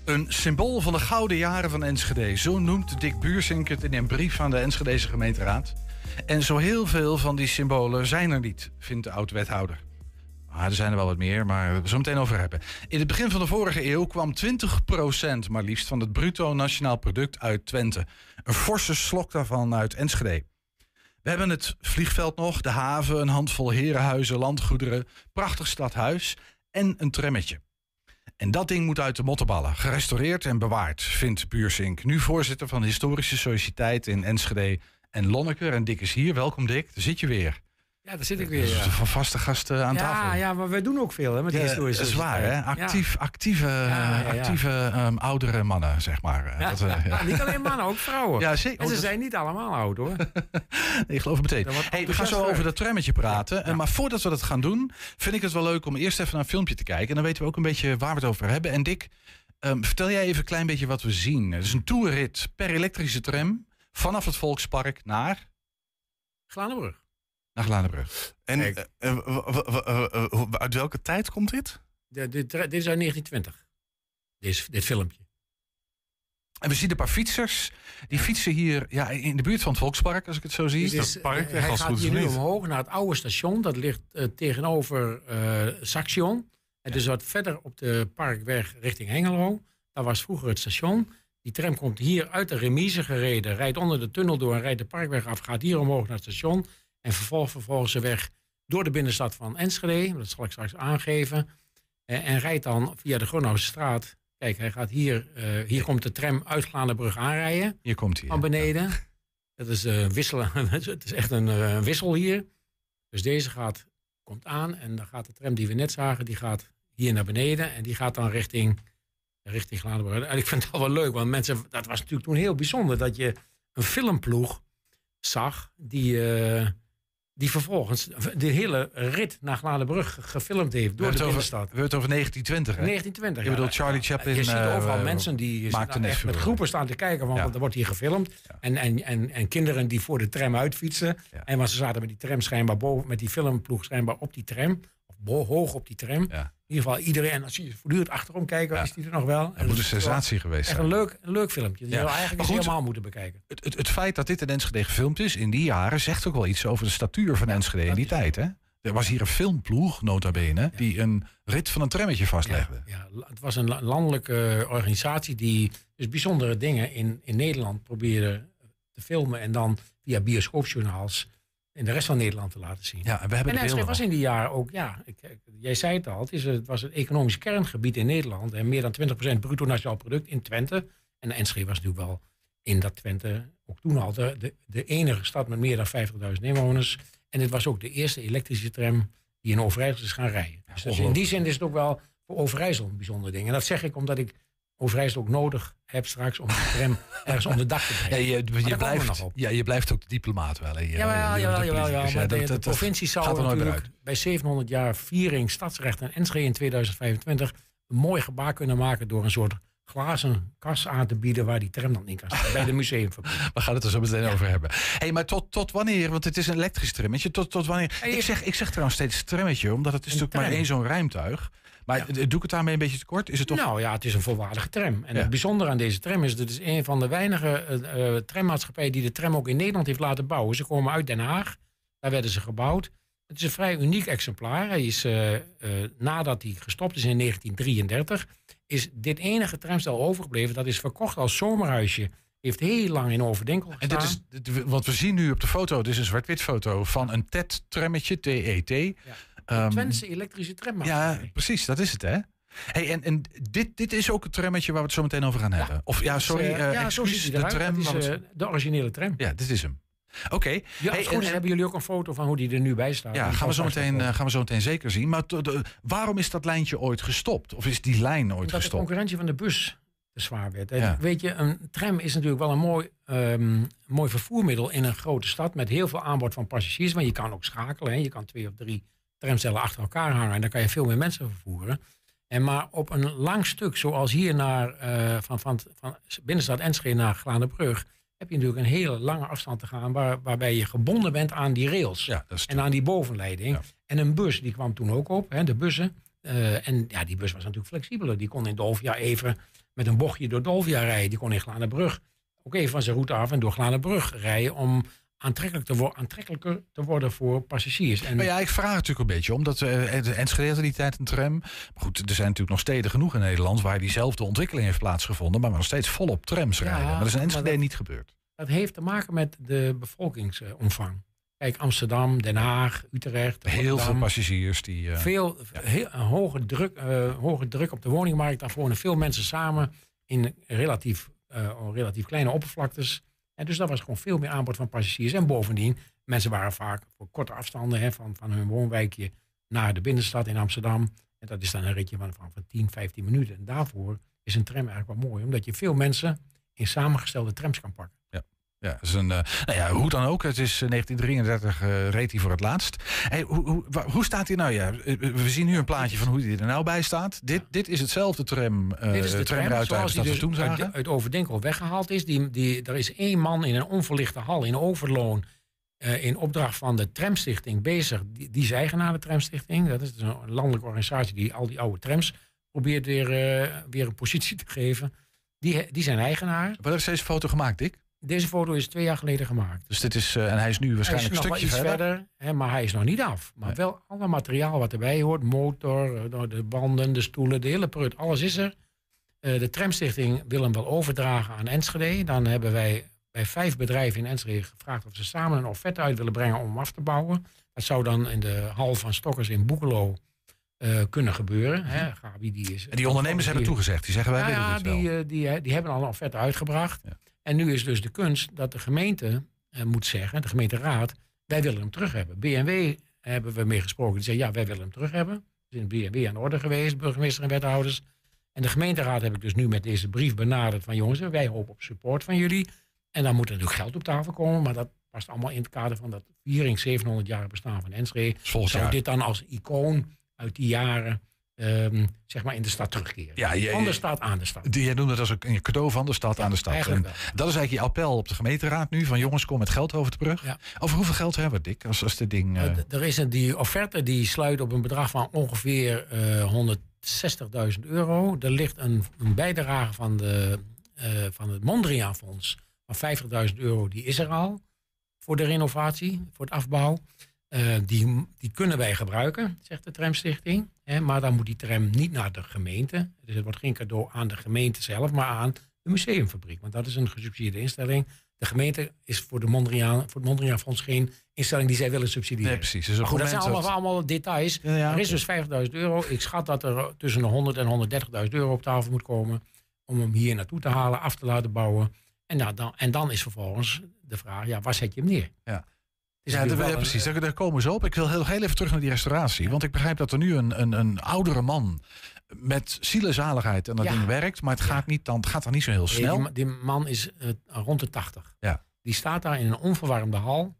Een symbool van de gouden jaren van Enschede. Zo noemt Dick Buursink het in een brief aan de Enschedese gemeenteraad. En zo heel veel van die symbolen zijn er niet, vindt de oud-wethouder. Ah, er zijn er wel wat meer, maar we zo meteen over hebben. In het begin van de vorige eeuw kwam 20% maar liefst van het bruto nationaal product uit Twente. Een forse slok daarvan uit Enschede. We hebben het vliegveld nog, de haven, een handvol herenhuizen, landgoederen, prachtig stadhuis en een trammetje. En dat ding moet uit de mottenballen, gerestaureerd en bewaard, vindt Buursink. Nu voorzitter van de Historische Sociëteit in Enschede en Lonneker. En Dick is hier, welkom Dick, daar zit je weer. Ja, daar zit ik weer. Ja, Van vaste gasten aan tafel. ja, ja maar wij doen ook veel hè, met die Ja, historische dat is waar, hè? Actief, actieve, actieve ehm, oudere mannen, zeg maar. Dat, eh, niet alleen mannen, ook vrouwen. Ja, zeker. En ze Oh, dat- zijn niet allemaal oud hoor. Ik geloof het meteen. Hey, we gaan zo over dat trammetje praten. Maar voordat we dat gaan doen, vind ik het wel leuk om eerst even naar een filmpje te kijken. En dan weten we ook een beetje waar we het over hebben. En Dick, ehm, vertel jij even een klein beetje wat we zien. Het is een toerrit per elektrische tram vanaf het Volkspark naar, Glanenbrug. Naar Glanenbrug. En eh, eh, uit welke tijd komt dit? De, de, dit is uit 1920. Dit, dit filmpje. En we zien een paar fietsers. Die fietsen hier ja, in de buurt van het Volkspark, als ik het zo zie. Dit dat is, park eh, hij als gaat hier nu omhoog naar het oude station. Dat ligt tegenover eh Saxion. En dus wat verder op de parkweg richting Hengelo. Daar was vroeger het station. Die tram komt hier uit de remise gereden. Rijdt onder de tunnel door en rijdt de parkweg af. Gaat hier omhoog naar het station. En vervolgt vervolgens de weg door de binnenstad van Enschede. Dat zal ik straks aangeven. Eh, en rijdt dan via de Gronauwse straat. Kijk, hij gaat hier, eh, hier komt de tram uit Glanenbrug aanrijden Hier komt hij. van beneden. Dat is eh, wisselen. het is echt een wissel hier. Dus deze gaat, komt aan en dan gaat de tram die we net zagen, die gaat hier naar beneden en die gaat dan richting, richting Gladenbrug. En ik vind het al wel leuk, want mensen, dat was natuurlijk toen heel bijzonder dat je een filmploeg zag die, die vervolgens de hele rit naar Gladenbrug gefilmd heeft door de binnenstad. we hebben het over 1920, hè? 1920. Je ja. bedoelt Charlie Chaplin, Je ziet eh, overal mensen die echt met groepen staan te kijken, want Ja. er wordt hier gefilmd. En, en, en, en kinderen die voor de tram uitfietsen. En maar ze zaten met die tram schijnbaar boven, met die filmploeg schijnbaar op die tram. Hoog op die tram. Ja. In ieder geval iedereen, zie je voortdurend achterom kijken, Ja. is die er nog wel? Dat moet een sensatie geweest Echt zijn. een leuk, een leuk filmpje. Die Ja. je eigenlijk goed, helemaal moeten bekijken. Het, het, het feit dat dit in Enschede gefilmd is in die jaren zegt ook wel iets over de statuur van Enschede in die tijd. Hè? Er was hier een filmploeg, nota bene, die een rit van een trammetje vastlegde. Ja, het was een la- landelijke eh, organisatie die dus bijzondere dingen in, in Nederland probeerde te filmen. En dan via bioscoopjournaals in de rest van Nederland te laten zien. Ja, en we hebben En de Enschede was in die jaren ook, ja, ik, ik- jij zei het al, het, is, het was het economisch kerngebied in Nederland. En meer dan 20% bruto nationaal product in Twente. En Enschede was natuurlijk wel in dat Twente, ook toen al, de, de, de enige stad met meer dan 50.000 inwoners. En het was ook de eerste elektrische tram die in Overijssel is gaan rijden. dus, dus in die zin is het ook wel voor Overijssel een bijzonder ding. En dat zeg ik omdat ik Overijssel ook nodig heb straks om de tram ergens onder dak te Ja, brengen. je, je, we blijft, nog op. ja, je blijft ook de diplomaat wel. hè. Je- Jawel, je- jawel, de jawel, politicus. jawel. Ja, Maar de, provincie zou natuurlijk bij 700 jaar viering stadsrecht en Enschede in 2025 een mooi gebaar kunnen maken door een soort glazen kas aan te bieden waar die tram dan in kan staan. bij de museumfabriek. We gaan het er zo meteen over hebben. hey, maar tot, tot wanneer, want het is een elektrisch trammetje, tot, tot wanneer... Hey, ik, zeg, ik zeg trouwens steeds trammetje, omdat het is natuurlijk maar één zo'n ruimtuig. Maar Ja. doe ik het daarmee een beetje te kort? Is het toch... Nou ja, het is een volwaardige tram. En Ja. het bijzondere aan deze tram is dat het is een van de weinige eh, eh, trammaatschappijen die de tram ook in Nederland heeft laten bouwen. Ze komen uit Den Haag. Daar werden ze gebouwd. Het is een vrij uniek exemplaar. Hij is, eh, nadat hij gestopt is in 1933, is dit enige tramstel overgebleven. Dat is verkocht als zomerhuisje. Heeft heel lang in Overdenkel En gestaan. dit is, dit- wat we zien nu op de foto, dit is een zwart-wit foto van een TET-trammetje, T-E-T. Ehm, Twentse elektrische trammaatschappij. ja, precies, dat is het, hè? Hey, en en dit, dit is ook het trammetje waar we het zo meteen over gaan hebben. Of ja, sorry, eh, eh ja, excuus, de tram. Is eh, de originele tram. ja, dit is hem. Oké. Ja, Hey, en- hebben jullie ook een foto van hoe die er nu bij staat. Ja, gaan we, zo meteen, gaan we zo meteen zeker zien. Maar de- waarom is dat lijntje ooit gestopt? Of is die lijn ooit Omdat de gestopt? concurrentie van de bus te zwaar werd. Ja. Weet je, een tram is natuurlijk wel een mooi, ehm, mooi vervoermiddel in een grote stad met heel veel aanbod van passagiers. Want je kan ook schakelen. Hè. Je kan twee of drie tramcellen achter elkaar hangen en dan kan je veel meer mensen vervoeren. En maar op een lang stuk, zoals hier naar, eh, van, van, van binnenstad Enschede naar Glanenbrug, heb je natuurlijk een hele lange afstand te gaan, waar, waarbij je gebonden bent aan die rails Ja, en aan die bovenleiding. Ja. En een bus, die kwam toen ook op, hè, de bussen. Eh, en ja, die bus was natuurlijk flexibeler. Die kon in Dolvia even met een bochtje door Dolvia rijden. Die kon in Glanenbrug ook even van zijn route af en door Glanenbrug rijden om aantrekkelijk te wo- aantrekkelijker te worden voor passagiers. En Maar ja, ik vraag natuurlijk een beetje, omdat uh, Enschede had die tijd een tram. Maar goed, er zijn natuurlijk nog steden genoeg in Nederland waar diezelfde ontwikkeling heeft plaatsgevonden, maar nog steeds volop trams Ja, rijden. Maar dat is in Enschede dat- niet gebeurd. dat heeft te maken met de bevolkingsomvang. Kijk, Amsterdam, Den Haag, Utrecht, Heel veel passagiers die. eh, Veel, heel, een hoge, druk, eh, hoge druk op de woningmarkt. Daar wonen veel mensen samen in relatief, eh, relatief kleine oppervlaktes. En dus dat was gewoon veel meer aanbod van passagiers. En bovendien, mensen waren vaak voor korte afstanden hè, van, van hun woonwijkje naar de binnenstad in Amsterdam. En dat is dan een ritje van, van, van 10, 15 minuten. En daarvoor is een tram eigenlijk wel mooi, omdat je veel mensen in samengestelde trams kan pakken. Ja, is een, eh, nou ja, hoe dan ook. Het is eh, 1933 eh, reed hij voor het laatst. Hey, hoe, hoe, hoe staat hij nou? Ja, eh, we zien nu een plaatje van hoe hij er nou bij staat. Dit, dit is hetzelfde tram, eh Dit is de tram, zoals die dus toen uit, zagen. uit Overdenkel weggehaald is. Die, die, er is één man in een onverlichte hal in Overloon... eh, in opdracht van de Tramstichting bezig. Die, die is eigenaar de Tramstichting. Dat is dus een landelijke organisatie die al die oude trams... probeert weer, eh, weer een positie te geven. Die, die zijn eigenaar. Wat heeft deze foto gemaakt, Dick? Deze foto is twee jaar geleden gemaakt. Dus dit is, eh, en hij is nu is waarschijnlijk nog een stukje verder. verder, hè, maar hij is nog niet af. Maar Nee. wel alle materiaal wat erbij hoort. Motor, eh, de banden, de stoelen, de hele prut. Alles is er. Eh, de Tramstichting wil hem wel overdragen aan Enschede. Dan hebben wij bij vijf bedrijven in Enschede gevraagd... of ze samen een offerte uit willen brengen om hem af te bouwen. Dat zou dan in de hal van Stokkers in Boekelo kunnen gebeuren. Hè. Gabi, die is, En die ondernemers hebben toegezegd. Die zeggen wij ja, willen ja, dit wel. die, die, eh, die hebben al een offerte uitgebracht. Ja. En nu is dus de kunst dat de gemeente eh, moet zeggen, de gemeenteraad, wij willen hem terug hebben. BMW hebben we mee gesproken. Die zei ja, wij willen hem terug hebben. Is in BMW aan de orde geweest, burgemeester en wethouders. En de gemeenteraad heb ik dus nu met deze brief benaderd van jongens, wij hopen op support van jullie. En dan moet er natuurlijk geld op tafel komen, maar dat past allemaal in het kader van dat viering 700 jaar bestaan van Enschede. Dus Zou dit dan als icoon uit die jaren ehm, zeg maar in de stad terugkeren? Ja, je- van de stad aan de stad. Die, jij noemt het als een cadeau van de stad aan de stad. En dat is eigenlijk je appel op de gemeenteraad nu. Van jongens, kom met geld over de brug. Ja. Over hoeveel geld hebben we, Dick? Als, als dit ding... eh, Uh, er is een, die offerte die sluit op een bedrag van ongeveer eh 160.000 euro. Er ligt een, een bijdrage van, de, eh, van het Mondriaan Fonds van 50.000 euro. Die is er al voor de renovatie, voor het afbouw. Eh, die, die kunnen wij gebruiken, zegt de Tramstichting. Hè, maar dan moet die tram niet naar de gemeente. Dus het wordt geen cadeau aan de gemeente zelf, maar aan de museumfabriek. Want dat is een gesubsidieerde instelling. De gemeente is voor, de Mondriaan, voor het Mondriaan Fonds geen instelling die zij willen subsidiëren. nee, precies. Dus goed, dat zijn allemaal, allemaal details. Ja, ja, er is dus 50.000 euro. Ik schat dat er tussen de 100 en 130.000 euro op tafel moet komen. Om hem hier naartoe te halen, af te laten bouwen. En, nou, dan, en dan is vervolgens de vraag, ja, waar zet je hem neer? Ja. Ja, precies. Daar, daar komen ze op. Ik wil heel, heel even terug naar die restauratie. Want ik begrijp dat er nu een, een, een oudere man met zielenzaligheid aan dat Ja. ding werkt. Maar het gaat, niet, dan, het gaat dan niet zo heel Nee, snel. die, ma- die man is eh, rond de 80. Ja. Die staat daar in een onverwarmde hal,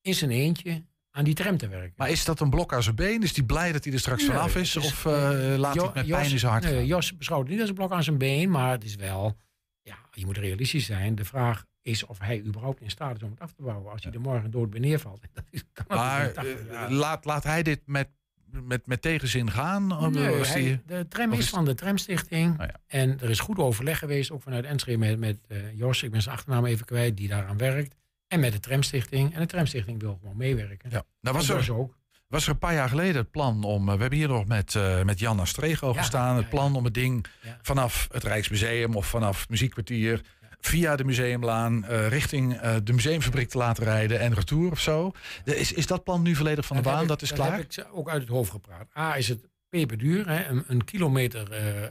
in zijn eentje, aan die tram te werken. Maar is dat een blok aan zijn been? Is die blij dat hij er straks Nee, vanaf is? Of eh, laat hij het met Jos- pijn in zijn hart nee, gaan? Jos beschouwt het niet als een blok aan zijn been, maar het is wel... Ja, je moet realistisch zijn. De vraag is of hij überhaupt in staat is om het af te bouwen. Als hij er morgen dood neervalt. Dat is, kan Maar natuurlijk niet 80 eh, laat, laat hij dit met, met, met tegenzin gaan? Nee, hij- die- de tram is is- van de Tramstichting. Ja. En er is goed overleg geweest, ook vanuit Enschede, met, met eh, Jos, ik ben zijn achternaam even kwijt, die daaraan werkt. En met de Tramstichting. En de Tramstichting wil gewoon meewerken. ja. Nou, was er, ook. was er een paar jaar geleden het plan om... eh, we hebben hier nog met, eh met Jan Astrego Ja, gestaan. ja, het plan om het ding vanaf het Rijksmuseum of vanaf Muziekkwartier... via de Museumlaan eh, richting eh, de museumfabriek te laten rijden en retour of zo. De- Is, is dat plan nu volledig van de heb baan? ik- dat is dat klaar? heb ik ook uit het hoofd gepraat. A is het peperduur. Hè. Een, een kilometer eh,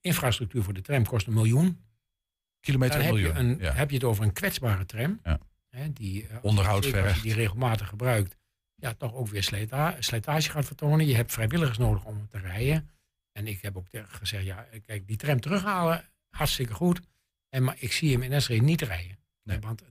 infrastructuur voor de tram kost een miljoen. Kilometer heb miljoen. je, een, ja. heb je het over een kwetsbare tram. Ja. Hè, die, Onderhoud zeker als je vergt. die regelmatig gebruikt. Ja, toch ook weer slijta- slijtage gaat vertonen. Je hebt vrijwilligers nodig om te rijden. En ik heb ook gezegd, ja, kijk, die tram terughalen, hartstikke goed. En, maar ik zie hem in Enschede niet rijden. Nee. Want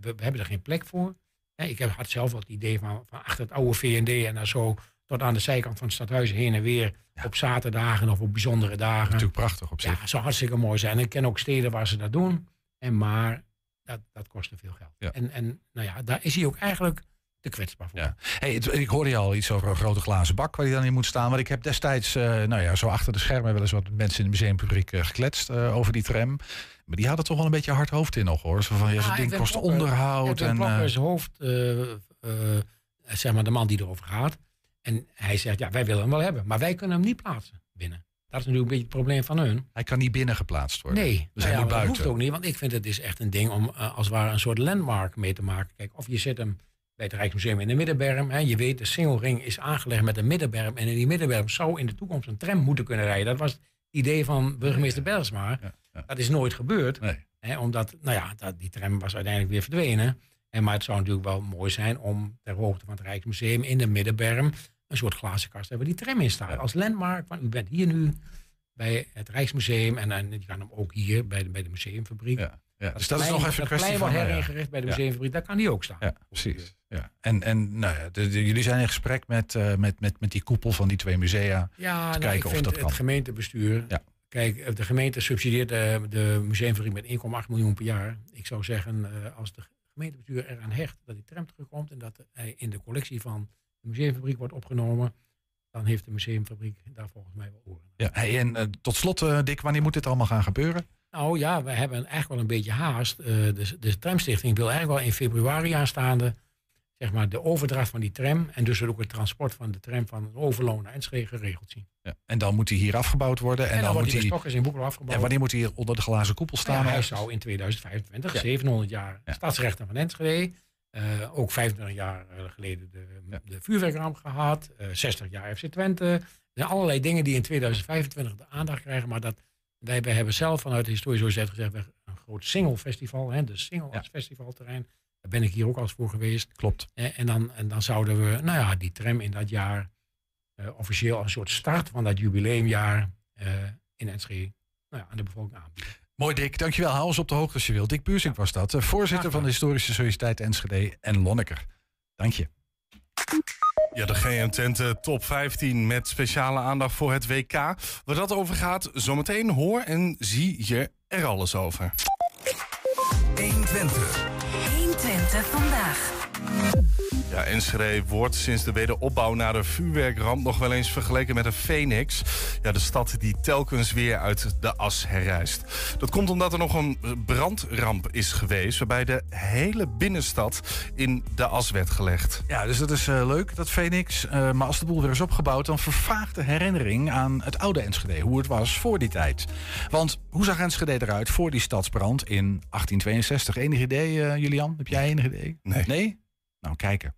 we, we hebben er geen plek voor. Ik heb, had zelf wel het idee van, van achter het oude VND en dan zo tot aan de zijkant van het stadhuis heen en weer. Op zaterdagen of op bijzondere dagen. Natuurlijk prachtig op zich. Ja, zou hartstikke mooi zijn. Ik ken ook steden waar ze dat doen. En maar dat, dat kostte veel geld. Ja. En, en nou ja, daar is hij ook eigenlijk te kwetsbaar voor. Ja. Hey, het- ik hoorde je al iets over een grote glazen bak waar hij dan in moet staan. Want ik heb destijds, eh, nou ja, zo achter de schermen wel eens wat mensen in de museumpubliek eh, gekletst eh, over die tram. Maar die hadden toch wel een beetje hard hoofd in nog hoor. Zo van, ja, zo'n ding kost onderhoud. En, Plokker eh, is hoofd, eh, eh, zeg maar de man die erover gaat. En hij zegt, ja, wij willen hem wel hebben. Maar wij kunnen hem niet plaatsen binnen. Dat is natuurlijk een beetje het probleem van hun. hij kan niet binnen geplaatst worden. Nee, Dus nou hij ja, moet maar dat buiten. hoeft ook niet. Want ik vind het is echt een ding om als het ware een soort landmark mee te maken. Kijk, of je zet hem bij het Rijksmuseum in de middenberm. Hè. Je weet, de singelring is aangelegd met een middenberm. En in die middenberm zou in de toekomst een tram moeten kunnen rijden. Dat was het idee van burgemeester Bergsma. Dat is nooit gebeurd. Nee. Hè, omdat, nou ja, dat, die tram was uiteindelijk weer verdwenen. En, maar het zou natuurlijk wel mooi zijn om ter hoogte van het Rijksmuseum in de middenberm een soort glazen kast te hebben die tram in staat. Als landmark, van u bent hier nu bij het Rijksmuseum en, en je kan hem ook hier bij de, bij de museumfabriek. Ja, ja. Dus dat is plein- nog even een dat kwestie plein van... wordt nou ja. heringericht bij de Ja. museumfabriek, daar kan die ook staan. Ja, precies. Ja. En, en nou ja, de- de- jullie zijn in gesprek met, eh, met, met, met die koepel van die twee musea. Ja, nou, kijken ik of vind dat het kan. gemeentebestuur. Ja. Kijk, eh, de gemeente subsidieert de, de museumfabriek met 1,8 miljoen per jaar. Ik zou zeggen, eh, als de gemeentebestuur eraan hecht dat die tram terugkomt en dat hij in de collectie van de museumfabriek wordt opgenomen, dan heeft de museumfabriek daar volgens mij wel oren. Ja, hey, en eh, tot slot, eh, Dick, wanneer moet dit allemaal gaan gebeuren? Nou ja, we hebben eigenlijk wel een beetje haast. Eh, de, de tramstichting wil eigenlijk wel in februari aanstaande zeg maar, de overdracht van die tram en dus ook het transport van de tram van Overloon naar Enschede geregeld zien. Ja. En dan moet hij hier afgebouwd worden. En, En, dan, dan, wordt hij bij Stokkers in Boekel afgebouwd. En wanneer moet hij hier onder de glazen koepel staan? Nou ja, hij zou in 2025, Ja. 700 jaar Ja. stadsrechten van Enschede. eh, ook 25 jaar eh, geleden de, de vuurwerkramp gehad. eh 60 jaar FC Twente. Er zijn allerlei dingen die in 2025 de aandacht krijgen. Maar dat, wij, wij hebben zelf vanuit de Historische Sociëteit gezegd... we een groot single festival, hè, de single Ja. als festivalterrein. Daar ben ik hier ook al eens voor geweest. Klopt. En, dan, en dan zouden we, nou ja, die tram in dat jaar... eh, officieel als een soort start van dat jubileumjaar eh, in Enschede... Nou ja, aan de bevolking aanbieden. Mooi, Dick. Dankjewel. Hou ons op de hoogte als je wilt. Dick Buursink was dat. eh, voorzitter van de Historische Sociëteit Enschede en Lonneker. Dank je. Ja, de GM Twente top 15 met speciale aandacht voor het WK. Waar dat over gaat, zometeen hoor en zie je er alles over. 120. 120 vandaag. Ja, Enschede wordt sinds de wederopbouw na de vuurwerkramp nog wel eens vergeleken met een phoenix. Ja, de stad die telkens weer uit de as herrijst. Dat komt omdat er nog een brandramp is geweest... waarbij de hele binnenstad in de as werd gelegd. Ja, dus dat is eh, leuk, dat Phoenix. Eh, maar als de boel weer is opgebouwd, dan vervaagt de herinnering aan het oude Enschede. Hoe het was voor die tijd. Want hoe zag Enschede eruit voor die stadsbrand in 1862? Enig idee, eh, Julian? Heb jij enig idee? Nee. Nee? Nou, kijken.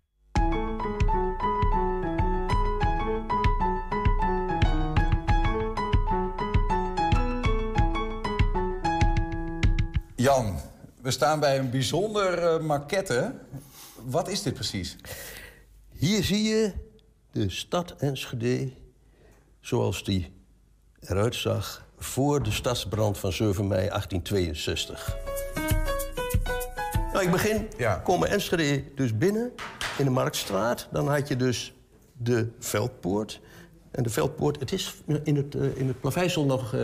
Jan, we staan bij een bijzonder eh, maquette. Wat is dit precies? Hier zie je de stad Enschede zoals die eruit zag voor de stadsbrand van 7 mei 1862. Nou, ik begin. Ja. Komen Enschede dus binnen in de Marktstraat. Dan had je dus de Veldpoort. En de Veldpoort, het is in het, eh, in het plaveisel nog eh,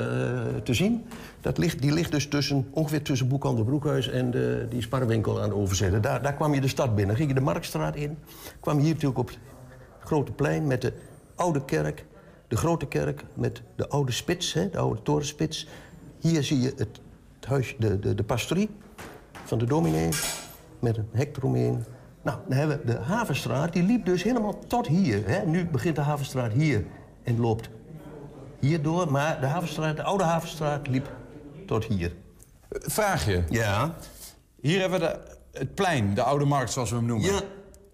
te zien. Dat ligt, die ligt dus tussen, ongeveer tussen Boekhandel Broekhuis en de, die sparrenwinkel aan de overzijde. Daar, daar kwam je de stad binnen. Ging je de Marktstraat in. Kwam je hier natuurlijk op het grote plein met de oude kerk. De grote kerk met de oude spits, hè, de oude torenspits. Hier zie je het, het huis, de, de, de pastorie van de dominee met een hek eromheen. Nou, dan hebben we de Havenstraat, die liep dus helemaal tot hier. Hè. Nu begint de Havenstraat hier en loopt hier door. Maar de, Havenstraat, de oude Havenstraat liep tot hier. Vraagje. Ja. Hier hebben we de, het plein, de Oude Markt zoals we hem noemen. Ja.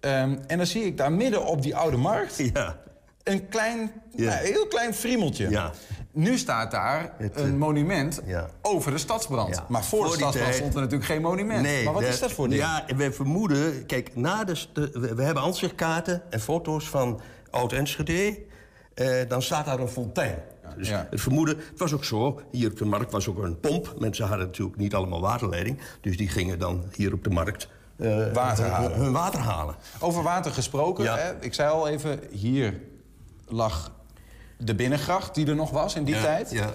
Ehm, en dan zie ik daar midden op die Oude Markt Ja. een klein, Ja. nou, heel klein friemeltje. Ja. Nu staat daar Het, een eh, monument ja. over de stadsbrand. Ja. Maar voor, Voor de stadsbrand tijd- stond er natuurlijk geen monument. maar wat is dat voor ding? Ja, wij vermoeden... Kijk, na de, we, we hebben ansichtkaarten en foto's van Oud-Enschede. Eh, dan staat daar een fontein. Dus ja. het vermoeden... Het was ook zo, hier op de markt was ook een pomp. Mensen hadden natuurlijk niet allemaal waterleiding. Dus die gingen dan hier op de markt... eh, Water hun- halen. Hun water halen. Over water gesproken, hè? ik zei al even, hier lag de binnengracht die er nog was in die Ja, tijd. ja.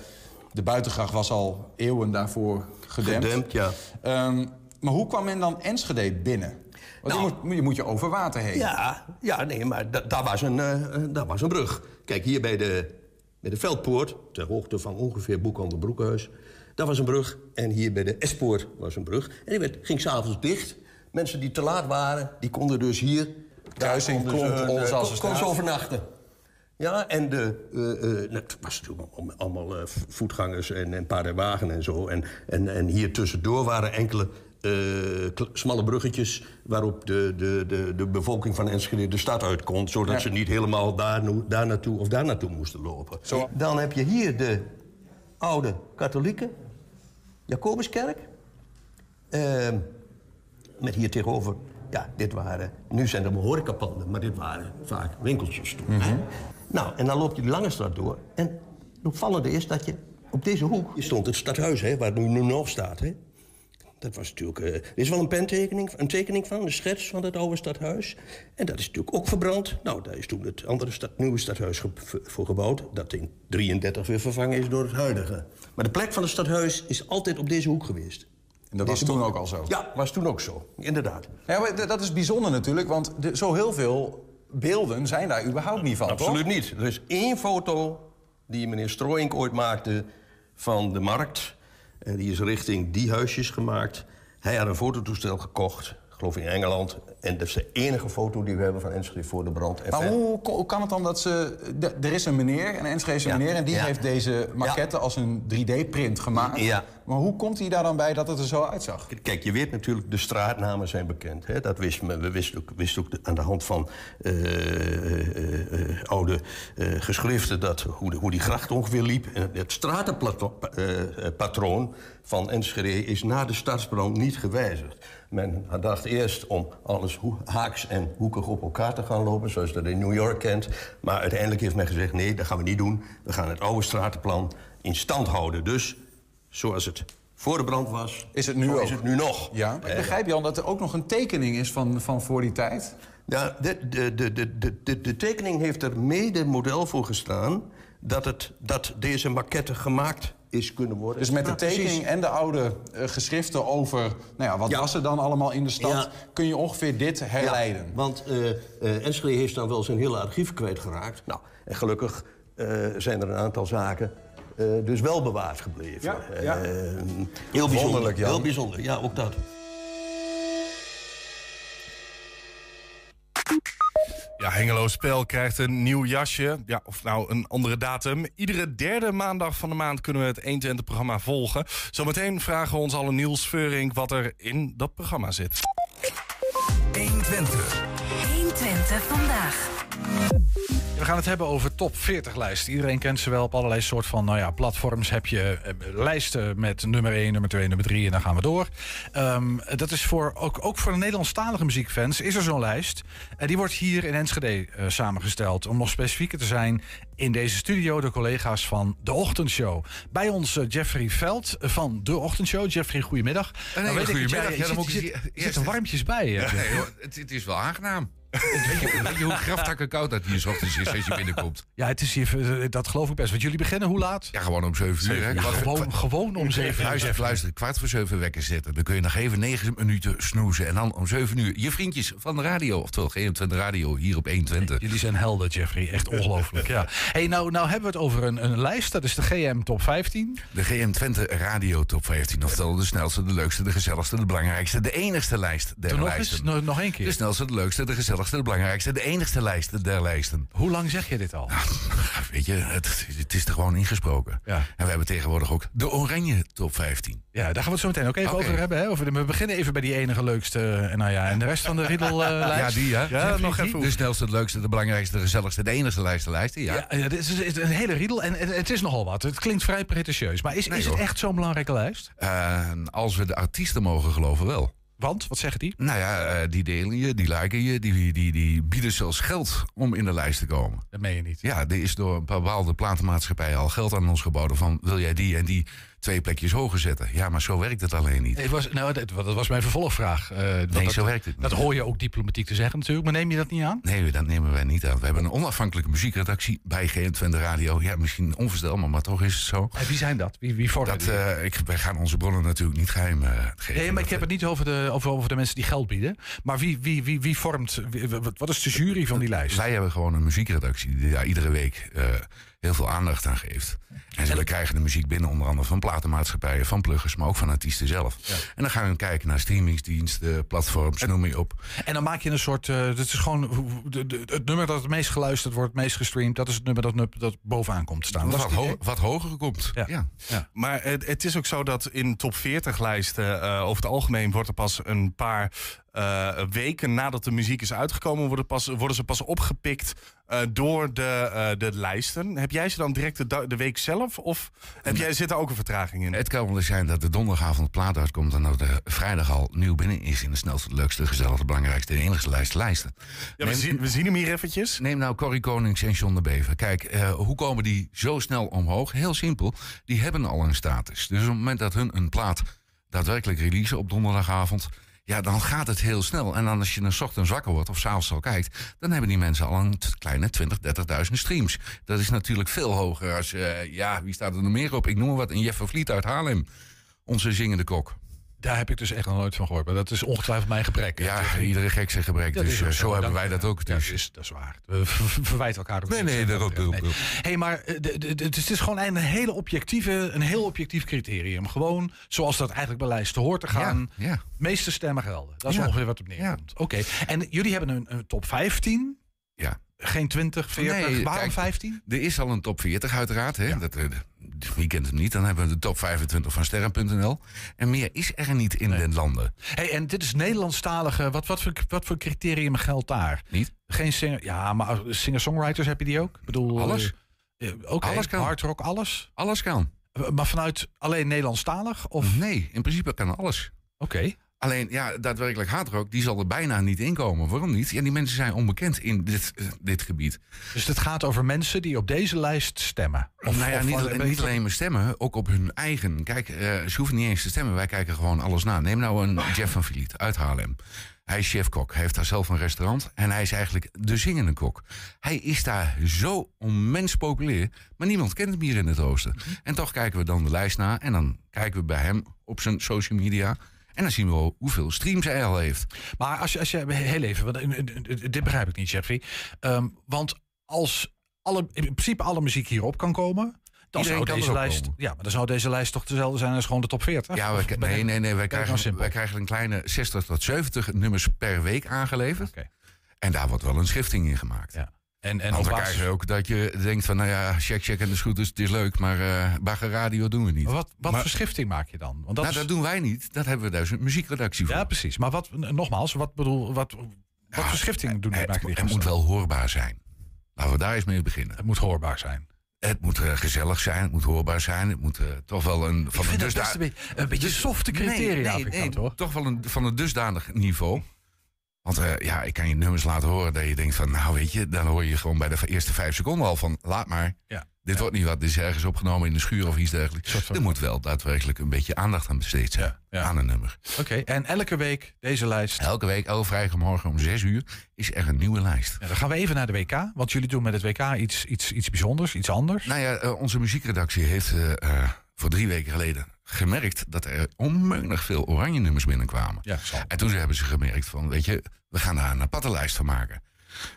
De buitengracht was al eeuwen daarvoor gedempt. Gedempt, ja. Ehm, maar hoe kwam men dan Enschede binnen? Want je, moet, je moet je over water heen. Nou. Ja, ja nee, maar da- daar was, een, eh, daar was een brug. Kijk, hier bij de, bij de Veldpoort, ter hoogte van ongeveer Boekhandel Broekhuis... daar was een brug. En hier bij de Espoort was een brug. En die werd, ging s'avonds dicht. Mensen die te laat waren, die konden dus hier... Kruising Klomp, eh, kon- kon ze overnachten. Ja, en de, eh, eh, nou, het was natuurlijk allemaal- eh, voetgangers en, en paardenwagen en zo. En, en, en hier tussendoor waren enkele eh, smalle bruggetjes... waarop de, de, de, de bevolking van Enschede de stad uit kon... zodat Ja. ze niet helemaal daar, daar naartoe of daar naartoe moesten lopen. Dan heb je hier de oude katholieke Jacobuskerk. Ehm, met hier tegenover, ja, dit waren... Nu zijn er horecapanden, maar dit waren vaak winkeltjes toen. hè. Nou, en dan loop je die lange straat door. En het opvallende is dat je op deze hoek... Hier stond het stadhuis, hè, waar het nu, nu nog staat, hè. Dat was natuurlijk... eh, er is wel een pentekening, een tekening van, een schets van het oude stadhuis. En dat is natuurlijk ook verbrand. Nou, daar is toen het andere stad, nieuwe stadhuis ge- voor gebouwd... dat in 33 weer vervangen is door het huidige. Maar de plek van het stadhuis is altijd op deze hoek geweest. En dat was toen boek- ook al zo? Ja, was toen ook zo, inderdaad. Ja, maar dat is bijzonder natuurlijk, want de- zo heel veel beelden zijn daar überhaupt niet van, Absoluut toch? niet. Er is één foto die meneer Strooink ooit maakte van de markt. En die is richting die huisjes gemaakt. Hij had een fototoestel gekocht, geloof in Engeland. En dat is de enige foto die we hebben van Enschede voor de brand. En Maar hoe, hoe kan het dan dat ze... Er is een meneer, een Enschedese Ja, meneer... en die ja. heeft deze maquette als een 3D-print gemaakt. Ja. Maar hoe komt hij daar dan bij dat het er zo uitzag? Kijk, je weet natuurlijk, de straatnamen zijn bekend. Hè? Dat wist men. We wisten ook, wisten ook aan de hand van eh, eh, eh, oude geschriften... Dat, hoe, de- hoe die gracht ongeveer liep. En het stratenpatroon van Enschede is na de stadsbrand niet gewijzigd. Men dacht eerst om alles haaks en hoekig op elkaar te gaan lopen... zoals je dat in New York kent. Maar uiteindelijk heeft men gezegd, nee, dat gaan we niet doen. We gaan het oude stratenplan in stand houden. Dus zoals het voor de brand was, Is het nu ook? is het nu nog. Ja, ik begrijp Jan dat er ook nog een tekening is van, van voor die tijd. Ja, de, de, de, de, de, de, de tekening heeft er mede model voor gestaan... Dat, het, dat deze maquette gemaakt is kunnen worden. Dus met de tekening en de oude eh, geschriften over... Nou ja, wat was er dan allemaal in de stad... Ja. kun je ongeveer dit herleiden. Ja, want eh, Enschede heeft dan wel zijn hele archief kwijtgeraakt. Nou, en gelukkig zijn er een aantal zaken dus wel bewaard gebleven. Ja, heel bijzonder. Heel bijzonder, ja, ook dat. Ja, Hengelo Spel krijgt een nieuw jasje. Ja, of nou een andere datum. Iedere derde maandag van de maand kunnen we het 120-programma volgen. Zometeen vragen we ons alle Niels Veuring wat er in dat programma zit. 120. 120 vandaag. We gaan het hebben over top 40 lijsten. Iedereen kent ze wel op allerlei soort van nou ja, platforms. Heb je eh, lijsten met nummer 1, nummer 2, nummer 3 en dan gaan we door. Ehm, dat is voor, ook, ook voor de Nederlandstalige muziekfans is er zo'n lijst. En die wordt hier in Enschede eh, samengesteld. Om nog specifieker te zijn, in deze studio de collega's van De Ochtendshow. Bij ons eh, Jeffrey Veld van De Ochtendshow. Jeffrey, goedemiddag. Een Nou weet goedemiddag. Ja, je zit- je zit- die- je zit er warmpjes bij. Ja, nee, hoor, het, het is wel aangenaam. Weet, je, weet je hoe graftakken koud dat hier ochtends is als je binnenkomt? Ja, het is hier, eh, dat geloof ik best. Want jullie beginnen hoe laat? Ja, gewoon om 7 uur. hè? Ja, gewoon, gewoon om 7 uur. Luister, even luisteren. Kwart voor 7 wekken zitten. Dan kun je nog even 9 minuten snoezen. En dan om 7 uur je vriendjes van de radio. Oftewel G20 Radio hier op 120. Jullie zijn helden, Jeffrey. Echt ongelooflijk. Ja. Hey, nou, nou hebben we het over een, een lijst. Dat is de GM Top 15. De GM Twente Radio Top 15. Oftewel de snelste, de leukste, de gezelligste, de belangrijkste. De enigste lijst der Doe nog eens, nog, nog één De keer. snelste, de leukste, de gezelligste, de belangrijkste, de enigste lijst der lijsten. Hoe lang zeg je dit al? Weet je, het, het is er gewoon ingesproken. Ja. En we hebben tegenwoordig ook de Oranje Top 15. Ja, daar gaan we het zo meteen ook even over hebben. Hè? Over we beginnen even bij die enige leukste. En, nou ja, en de rest van de riedellijst. Ja, die hè? Ja, nog die. even. De snelste, de leukste, de belangrijkste, de gezelligste, de enigste lijst der lijsten. Ja. Ja, ja, dit is, een hele riedel en, het is nogal wat. Het klinkt vrij pretentieus. Maar is, Nee, is het echt zo'n belangrijke lijst? En als we de artiesten mogen geloven wel. Want, wat zeggen die? Nou ja, eh, die delen je, die liken je, die, die, die bieden zelfs geld om in de lijst te komen. Dat meen je niet. Ja, er is door een bepaalde platenmaatschappij al geld aan ons geboden van wil jij die en die twee plekjes hoger zetten. Ja, maar zo werkt het alleen niet. Nee, was, nou, dat, dat was mijn vervolgvraag. Eh, Nee, dat, zo werkt het niet. Dat hoor je ook diplomatiek te zeggen natuurlijk, maar neem je dat niet aan? Nee, dat nemen wij niet aan. We hebben een onafhankelijke muziekredactie bij GN20 Radio. Ja, misschien onvoorstelbaar, maar toch is het zo. En wie zijn dat? Wie, wie Dat, eh, ik, wij gaan onze bronnen natuurlijk niet geheim eh, geven. Nee, maar ik heb het niet over de, over, over de mensen die geld bieden. Maar wie, wie, wie, wie vormt, wie- wat is de jury van die lijst? Wij hebben gewoon een muziekredactie die daar iedere week heel veel aandacht aan geeft. En ze krijgen de muziek binnen, onder andere van platenmaatschappijen, van pluggers, maar ook van artiesten zelf. En dan gaan we kijken naar streamingsdiensten, platforms, noem maar op. En dan maak je een soort. eh het is gewoon de- de- het nummer dat het meest geluisterd wordt, het meest gestreamd. Dat is het nummer dat, nu- dat bovenaan komt te staan. Wat, ho- wat hoger komt. Ja. Maar het, het is ook zo dat in top 40 lijsten eh, over het algemeen wordt er pas een paar eh, weken nadat de muziek is uitgekomen, worden, pas, worden ze pas opgepikt eh, door de, eh, de lijsten. Heb jij ze dan direct de, week zelf? Of heb jij, zit er ook een vertraging in? Het kan wel eens zijn dat de donderdagavond de plaat uitkomt en dat de vrijdag al nieuw binnen is in de snelste, leukste, gezelligste, belangrijkste en enigste lijst lijsten. Ja, we, zien, we zien hem hier eventjes. Neem nou Corrie Konings en John de Bever. Kijk, hoe komen die zo snel omhoog? Heel simpel, die hebben al een status. Dus op het moment dat hun een plaat daadwerkelijk releasen op donderdagavond... ja, dan gaat het heel snel. En dan als je een ochtends wakker wordt of s'avonds al kijkt... dan hebben die mensen al een kleine 20, 30.000 streams. Dat is natuurlijk veel hoger als... eh, ja, wie staat er nog meer op? Ik noem maar wat, een Jeff van Vliet uit Haarlem. Onze zingende kok. Daar heb ik dus echt nog nooit van gehoord. Maar dat is ongetwijfeld mijn gebrek. Ja, iedere gek zijn gebrek. Dat dus ook eh, zo hebben wij dat ook. Ja, Dus. dat, is, dat is waar. We ver- verwijten elkaar ook Nee, nee, dat bedoel- Nee. hey, maar eh, de- het is gewoon een hele objectieve, een heel objectief criterium. Gewoon zoals dat eigenlijk bij lijsten hoort te gaan. Ja, ja. Meeste stemmen gelden. Dat is Ja. ongeveer wat op neerkomt. Oké. En jullie hebben een, een top 15. Ja. Geen 20, 40. Nee, Waarom kijk, 15? Er is al een top 40 uiteraard. Hè? Dat, eh, wie kent hem niet? Dan hebben we de top 25 van sterren.nl. En meer is er niet in de landen. Hey, en dit is Nederlandstalige. Wat, wat, voor, wat voor criterium geldt daar? Niet? Geen singer. Ja, maar singer-songwriters heb je die ook? Ik bedoel, Alles. eh, eh, Oké, Alles kan. hard rock, alles. Alles kan. Maar vanuit alleen Nederlandstalig? Of? Nee, in principe kan alles. Oké. Alleen, ja, daadwerkelijk hardrock, die zal er bijna niet inkomen. Waarom niet? Ja, die mensen zijn onbekend in dit, eh, dit gebied. Dus het gaat over mensen die op deze lijst stemmen. Of, nou ja, of- niet, of- niet alleen maar stemmen, ook op hun eigen. Kijk, eh, ze hoeven niet eens te stemmen. Wij kijken gewoon alles na. Neem nou een Jeff van Vliet uit Haarlem. Hij is chef-kok. Hij heeft daar zelf een restaurant. En hij is eigenlijk de zingende kok. Hij is daar zo onmens populair. Maar niemand kent hem hier in het oosten. En toch kijken we dan de lijst na. En dan kijken we bij hem op zijn social media. En dan zien we wel hoeveel streams hij al heeft. Maar als je, als je heel even, want, eh, eh, eh, dit begrijp ik niet, Jeffrey. Ehm, want als alle, in principe alle muziek hierop kan komen. Dan zou deze lijst, komen. ja, maar dan zou deze lijst toch dezelfde zijn als gewoon de top 40. Ja, we, nee, nee, nee. Wij krijgen, simpel? wij krijgen een kleine 60 tot 70 nummers per week aangeleverd. Oké. En daar wordt wel een schifting in gemaakt. Ja. En, en op basis- je ook dat je denkt van, nou ja, check, check en de scooters, het is leuk, maar eh bagger radio doen we niet. Maar wat wat Maar- voor schifting maak je dan? Want dat nou, is- dat doen wij niet. Dat hebben we dus een muziekredactie voor. ja, precies. Maar wat, nogmaals, wat bedoel, wat, wat voor schifting doen die het, maken die het moet wel hoorbaar zijn. Laten we daar eens mee beginnen. Het moet hoorbaar zijn. Het moet eh, gezellig zijn, het moet hoorbaar zijn. Het moet eh, toch wel een... Van vind een best een beetje- een beetje softe criteria, Nee, nee, ik nee, hoor. toch wel een, van een dusdanig niveau. Want eh, ja, ik kan je nummers laten horen dat je denkt van... nou weet je, dan hoor je gewoon bij de eerste vijf seconden al van... laat maar, Ja. dit wordt niet wat, dit is ergens opgenomen in de schuur of iets dergelijks. Soort van- Er moet wel daadwerkelijk een beetje aandacht aan besteed zijn. Ja. Aan een nummer. Oké, en elke week deze lijst. Elke week, elke vrijdagmorgen om zes uur, is er een nieuwe lijst. Ja, dan gaan we even naar de WK. Want jullie doen met het WK iets, iets, iets bijzonders, iets anders. Nou ja, eh, onze muziekredactie heeft eh, voor drie weken geleden gemerkt... dat er onmeunig veel oranje nummers binnenkwamen. Ja. En toen hebben ze gemerkt van, weet je, we gaan daar een aparte lijst van maken.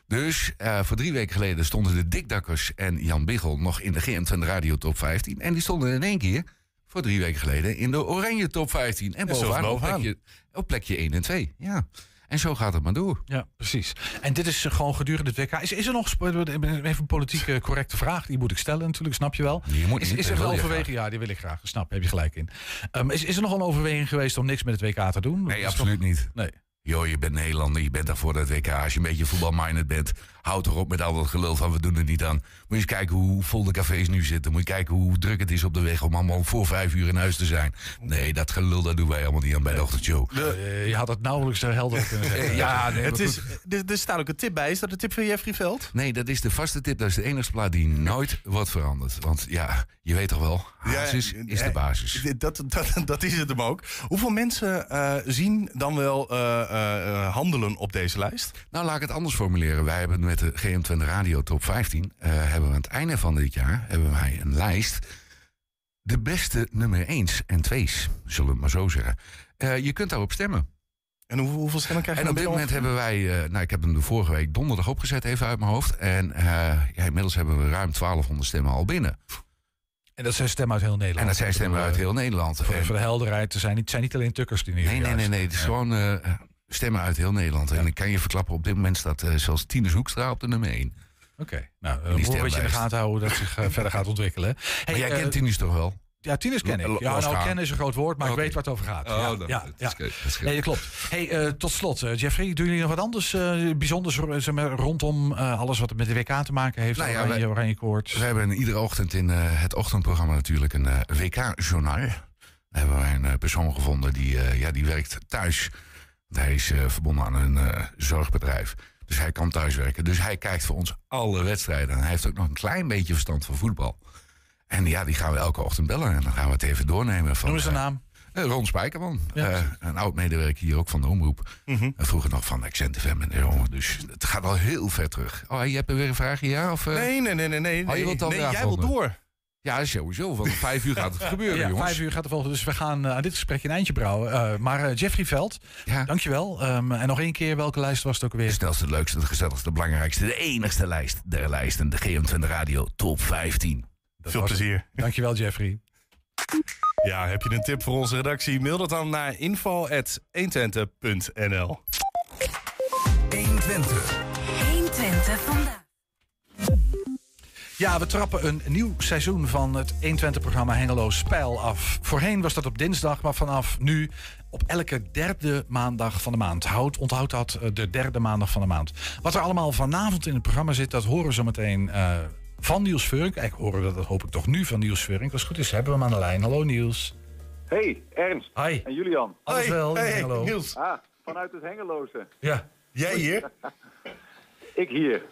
Dus eh, voor drie weken geleden stonden de Dikdakkers en Jan Biggel nog in de GM20 Radio Top 15. En die stonden in één keer voor drie weken geleden in de Oranje Top 15. En En bovenaan, Op, plekje, op plekje 1 en 2. Ja. En zo gaat het maar door. Ja, precies. En dit is eh, gewoon gedurende het WK. Is, is er nog sp- even een politieke correcte vraag? Die moet ik stellen natuurlijk, snap je wel. Die moet Is, is er een je overweging? Ja, die wil ik graag. Snap, heb je gelijk in. Ehm, is, is er nog een overweging geweest om niks met het WK te doen? Nee, absoluut niet. Nee. Joh, je bent Nederlander, je bent daar voor dat WK. Als je een beetje voetbalminded bent, houd toch op met al dat gelul van we doen er niet aan. Moet je eens kijken hoe vol de cafés nu zitten. Moet je kijken hoe druk het is op de weg om allemaal voor vijf uur in huis te zijn. Nee, dat gelul, dat doen wij allemaal niet aan bij de ochtendshow. Eh, je had het nauwelijks er helder kunnen zeggen. Ja, nee, het is, er, er staat ook een tip bij. Is dat de tip van Jeffrey Veld? Nee, dat is de vaste tip. Dat is de enige plaat die nooit wordt veranderd. Want ja, je weet toch wel, basis is de eh, basis. Dat, dat, dat is het hem ook. Hoeveel mensen eh, zien dan wel eh, eh, eh, handelen op deze lijst? Nou, laat ik het anders formuleren. Wij hebben met de GM20 Radio Top 15... eh, hebben we aan het einde van dit jaar hebben wij een lijst... de beste nummer 1 en 2's, zullen we het maar zo zeggen. Eh, je kunt daarop stemmen. En hoe- hoeveel stemmen krijg je En op dit moment hebben wij... eh, nou, ik heb hem de vorige week donderdag opgezet, even uit mijn hoofd. En eh, ja, inmiddels hebben we ruim 1200 stemmen al binnen. En dat zijn stemmen uit heel Nederland. En dat zijn stemmen uit heel Nederland. Voor, En- voor de helderheid, er zijn niet, zijn niet alleen tukkers die nu Nee, nee, nee, nee. Het is Ja. gewoon eh, stemmen uit heel Nederland. En ik kan je verklappen, op dit moment staat zelfs Tines Hoekstra op de nummer 1. Oké, nou, een beetje in de gaten houden dat zich eh, verder gaat ontwikkelen. Maar jij eh, kent Tines toch wel? Ja, tieners ken ik. Ja, nou, kennen is een groot woord, maar ik weet waar het over gaat. Oh, ja, dat- ja, dat ja. is goed, dat is goed. Nee, dat klopt. Hey, eh, tot slot, Jeffrey, doen jullie nog wat anders eh, bijzonders rondom alles wat met de WK te maken heeft? Nou ja, oranje, wij- oranje koorts. We hebben iedere ochtend in het ochtendprogramma natuurlijk een WK-journaal. Daar hebben wij een persoon gevonden die, ja, die werkt thuis. Hij is verbonden aan een zorgbedrijf. Dus hij kan thuiswerken. Dus hij kijkt voor ons alle wedstrijden. En hij heeft ook nog een klein beetje verstand van voetbal. En ja, die gaan we elke ochtend bellen. En dan gaan we het even doornemen. Van, Noem eens een eh, naam. eh, Ron Spijkerman. Ja. Eh, een oud-medewerker hier ook van de omroep. Mhm. En vroeger nog van Accent FM. En, jongen, dus het gaat al heel ver terug. Oh, je hebt er weer een vraagje, ja? Of? Nee, nee, nee, nee. nee, Oh, je nee, wilt nee weer jij wil door. Ja, sowieso. Van vijf uur gaat het gebeuren, Ja, jongens. vijf uur gaat er volgen, dus we gaan eh, aan dit gesprek een eindje brouwen. Eh, maar eh, Jeffrey Veld, Ja. dankjewel. Ehm, en nog één keer, welke lijst was het ook De weer? snelste, de leukste, de gezelligste, de belangrijkste, de enigste lijst der lijsten. De GM20 Radio Top 15. Veel was het. plezier. Dankjewel, Jeffrey. Ja, heb je een tip voor onze redactie? Mail dat dan naar info.120.nl 120. 120 vandaag. Ja, we trappen een nieuw seizoen van het 120-programma Hengelo Spijl af. Voorheen was dat op dinsdag, maar vanaf nu op elke derde maandag van de maand. Houd, onthoud dat, eh, de derde maandag van de maand. Wat er allemaal vanavond in het programma zit, dat horen we zo meteen eh, van Niels Veurink. Eigenlijk horen we dat, dat hoop ik toch nu van Niels Veurink. Als het goed is, hebben we hem aan de lijn. Hallo Niels. Hey, Ernst. Hi. En Julian. Alles wel hey, Hengelo? Niels. Ah, vanuit het Hengeloze. Ja. Jij hier? Ik hier.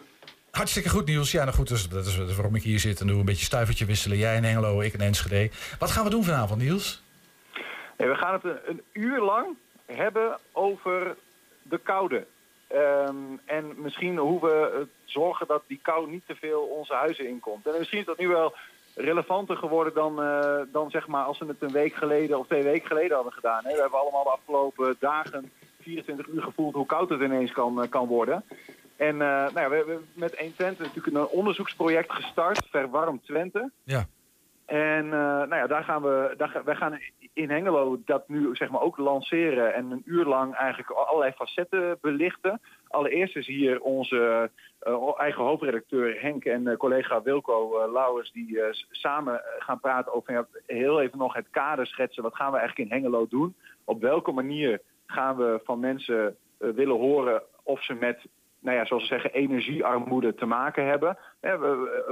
Hartstikke goed, Niels. Ja, nou goed, dus dat is, waarom ik hier zit en doe een beetje stuivertje wisselen. Jij in Hengelo, ik in Enschede. Wat gaan we doen vanavond, Niels? We gaan het een, een uur lang hebben over de koude. Ehm, en misschien hoe we eh, zorgen dat die kou niet te veel onze huizen inkomt. En misschien is dat nu wel relevanter geworden dan, eh, dan zeg maar als we het een week geleden of twee weken geleden hadden gedaan. Hè. We hebben allemaal de afgelopen dagen 24 uur gevoeld hoe koud het ineens kan, eh, kan worden. En eh, nou ja, we hebben met 120 natuurlijk een onderzoeksproject gestart, Verwarm Twente. Ja. En eh, nou ja, daar gaan we, daar, wij gaan in Hengelo dat nu zeg maar ook lanceren en een uur lang eigenlijk allerlei facetten belichten. Allereerst is hier onze eh, eigen hoofdredacteur Henk en eh, collega Wilco eh, Lauwers die eh, samen eh, gaan praten over ja, heel even nog het kader schetsen. Wat gaan we eigenlijk in Hengelo doen? Op welke manier gaan we van mensen eh, willen horen of ze met nou ja, zoals ze zeggen, energiearmoede te maken hebben.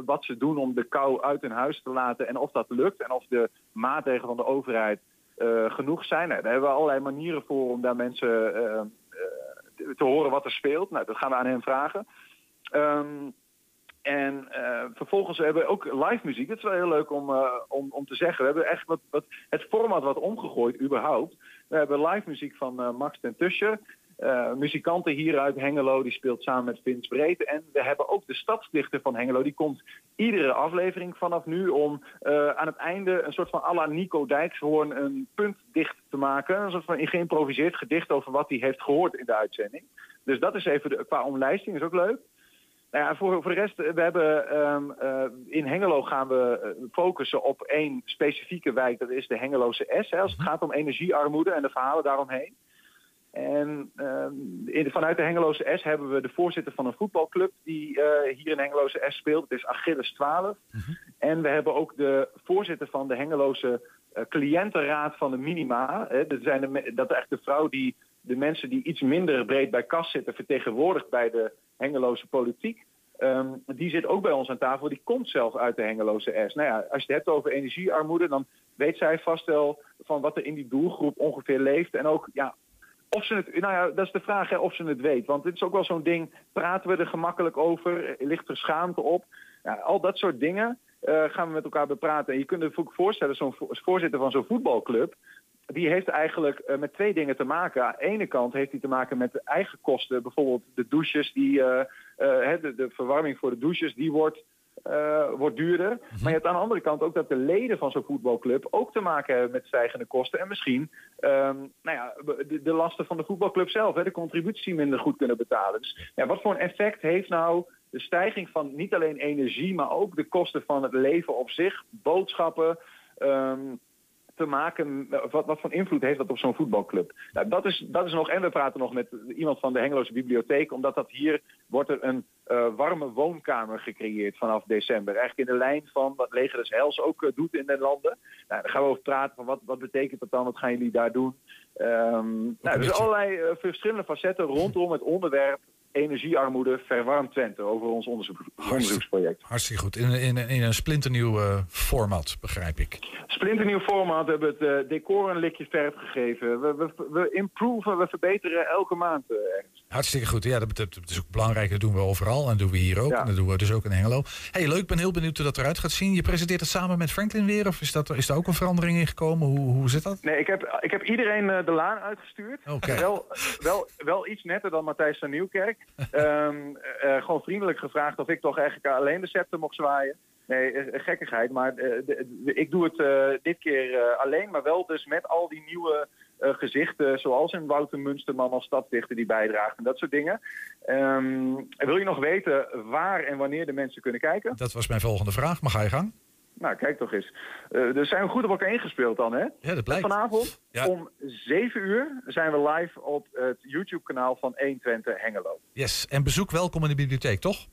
Wat ze doen om de kou uit hun huis te laten en of dat lukt. En of de maatregelen van de overheid eh, genoeg zijn. Nou, daar hebben we allerlei manieren voor om daar mensen eh, eh, te- horen wat er speelt. Nou, dat gaan we aan hen vragen. Ehm, en vervolgens hebben we ook live muziek. Dat is wel heel leuk om, om, om te zeggen. We hebben echt wat, wat, het format wat omgegooid überhaupt. We hebben live muziek van Max ten Tuscher. Eh, muzikanten hier uit Hengelo, die speelt samen met Vince Breed. En we hebben ook de stadsdichter van Hengelo. Die komt iedere aflevering vanaf nu om eh, aan het einde een soort van à la Nico Dijkshoorn een punt dicht te maken. Een soort van geïmproviseerd gedicht over wat hij heeft gehoord in de uitzending. Dus dat is even de, qua omlijsting, is ook leuk. Nou ja, voor, voor de rest, we hebben ehm, eh, in Hengelo gaan we focussen op één specifieke wijk. Dat is de Hengeloze S. Hè, als het gaat om energiearmoede en de verhalen daaromheen. En ehm, in, vanuit de Hengeloze S hebben we de voorzitter van een voetbalclub die eh, hier in Hengeloze S speelt. Het is Achilles 12. En we hebben ook de voorzitter van de Hengeloze eh, cliëntenraad van de Minima. Hè, dat, zijn de, dat is echt de vrouw die de mensen die iets minder breed bij kas zitten, vertegenwoordigd bij de Hengeloze politiek. Ehm, die zit ook bij ons aan tafel. Die komt zelf uit de Hengeloze S. Nou ja, als je het hebt over energiearmoede, dan weet zij vast wel van wat er in die doelgroep ongeveer leeft. En ook, ja, of ze het, nou ja, dat is de vraag of ze het weet. Want dit is ook wel zo'n ding, praten we er gemakkelijk over? Ligt er schaamte op? Ja, al dat soort dingen uh, gaan we met elkaar bepraten. En je kunt je voorstellen, zo'n voorzitter van zo'n voetbalclub, die heeft eigenlijk uh, met twee dingen te maken. Aan de ene kant heeft hij te maken met de eigen kosten. Bijvoorbeeld de douches, die, de, de, verwarming voor de douches, die wordt, wordt duurder. Maar je hebt aan de andere kant ook dat de leden van zo'n voetbalclub ook te maken hebben met stijgende kosten. En misschien um, nou ja, de, de, lasten van de voetbalclub zelf, hè, de contributie minder goed kunnen betalen. Dus ja, wat voor een effect heeft nou de stijging van niet alleen energie, maar ook de kosten van het leven op zich, boodschappen. Um, te maken, wat, wat voor invloed heeft dat op zo'n voetbalclub? Nou, dat, is, dat is nog, en we praten nog met iemand van de Hengeloze Bibliotheek, omdat dat hier wordt er een uh, warme woonkamer gecreëerd vanaf december. Eigenlijk in de lijn van wat Leger des Heils ook uh, doet in de landen. Nou, daar gaan we over praten van wat, wat betekent dat dan, wat gaan jullie daar doen? Um, nou, dus allerlei uh, verschillende facetten rondom het onderwerp energiearmoede verwarmt Twente over ons onderzoek, onderzoeksproject. Hartstikke goed. In, in, in een splinternieuw uh, format, begrijp ik. Splinternieuw format. We hebben het uh, decor een likje verf gegeven. We, we, we improven, we verbeteren elke maand. Uh, Hartstikke goed. Ja, dat, is ook belangrijk. Dat doen we overal. En dat doen we hier ook. Ja. En dat doen we dus ook in Hengelo. Hey, leuk. Ik ben heel benieuwd hoe dat eruit gaat zien. Je presenteert het samen met Franklin weer? Of is, dat, is daar ook een verandering in gekomen? Hoe, hoe zit dat? Nee, ik heb, ik heb iedereen de laan uitgestuurd. Okay. Wel, wel, wel iets netter dan Matthijs van Nieuwkerk. um, uh, gewoon vriendelijk gevraagd of ik toch eigenlijk alleen de scepter mocht zwaaien. Nee, gekkigheid. Maar de, de, ik doe het dit keer alleen, maar wel dus met al die nieuwe gezichten, zoals een Wouter Munsterman als stadsdichter die bijdraagt en dat soort dingen. Um, wil je nog weten waar en wanneer de mensen kunnen kijken? Dat was mijn volgende vraag, maar ga je gang. Nou, kijk toch eens. Uh, dus zijn we goed op elkaar ingespeeld dan, hè? Ja, dat blijkt. Vanavond ja. om 7 uur zijn we live op het YouTube-kanaal van 120 Hengelo. Yes, en bezoek welkom in de bibliotheek, toch?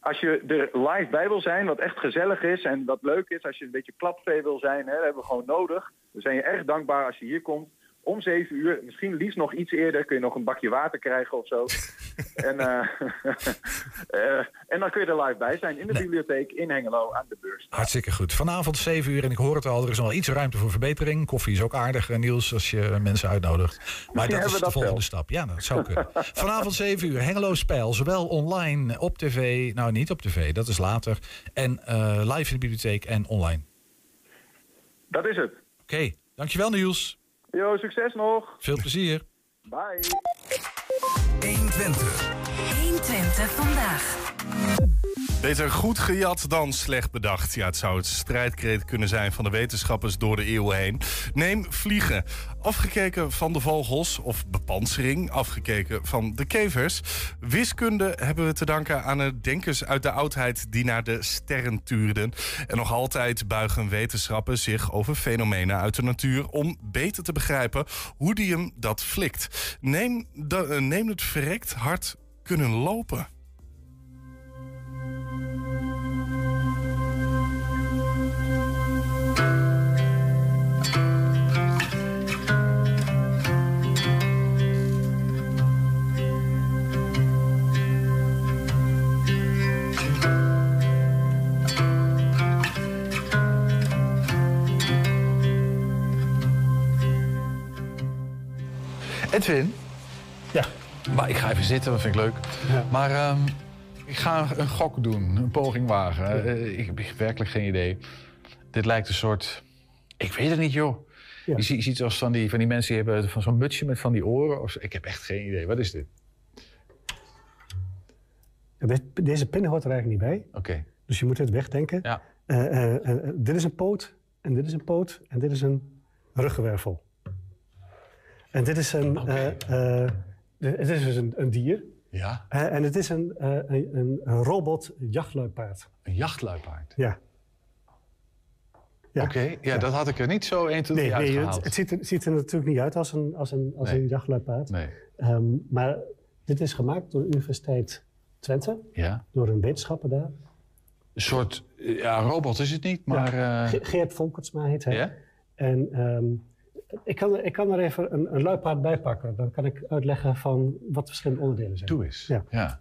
Als je er live bij wil zijn, wat echt gezellig is en wat leuk is, als je een beetje klapvee wil zijn, hè, dat hebben we gewoon nodig. Dan zijn je erg dankbaar als je hier komt om 7 uur, misschien liefst nog iets eerder, kun je nog een bakje water krijgen of zo. en, uh, uh, en dan kun je er live bij zijn in de nee. bibliotheek in Hengelo aan de beurs. Hartstikke goed. Vanavond 7 uur en ik hoor het al, er is nog iets ruimte voor verbetering. Koffie is ook aardig, Niels, als je mensen uitnodigt. Maar dat is de volgende wel. stap. Ja, dat zou kunnen. Vanavond 7 uur, Hengelo Spel, zowel online, op tv, nou niet op tv, dat is later. En uh, live in de bibliotheek en online. Dat is het. Oké, okay. dankjewel Niels. Yo, succes nog. Veel plezier. Bye. 120. 120 vandaag. Beter goed gejat dan slecht bedacht. Ja, het zou het strijdkreet kunnen zijn van de wetenschappers door de eeuwen heen. Neem vliegen. Afgekeken van de vogels, of bepansering, afgekeken van de kevers. Wiskunde hebben we te danken aan de denkers uit de oudheid die naar de sterren tuurden. En nog altijd buigen wetenschappen zich over fenomenen uit de natuur om beter te begrijpen hoe die hem dat flikt. Neem, de, neem het verrekt hard kunnen lopen. Edwin? Ja. Maar ik ga even zitten, dat vind ik leuk. Ja. Maar um, ik ga een gok doen, een poging wagen. Uh, ik heb werkelijk geen idee. Dit lijkt een soort... Ik weet het niet, joh. Ja. Je, ziet, je ziet zoals van die, van die mensen die hebben van zo'n mutsje met van die oren. Of, ik heb echt geen idee. Wat is dit? Deze pen hoort er eigenlijk niet bij. Oké. Okay. Dus je moet het wegdenken. Ja. Uh, uh, dit is een poot, en dit is een poot, en dit is een ruggenwervel. En dit is een, okay. uh, uh, het is dus een, een dier. Ja. Uh, en het is een, een, een robot jachtluipaard. Een jachtluipaard? Ja. ja. Oké, okay. ja, ja, dat had ik er niet zo 1, 2, 3 nee. Het, het ziet, er, ziet, er, natuurlijk niet uit als een, als een, als nee. een jachtluipaard. Nee. Um, maar dit is gemaakt door de Universiteit Twente. Ja. Door een wetenschapper daar. Een soort, ja, robot is het niet, maar... Ja, Geert Volkertsma heet hij. Ja? En um, ik, kan, ik kan er even een, een luipaard bij pakken. Dan kan ik uitleggen van wat de verschillende onderdelen zijn. Doe eens. Ja. ja.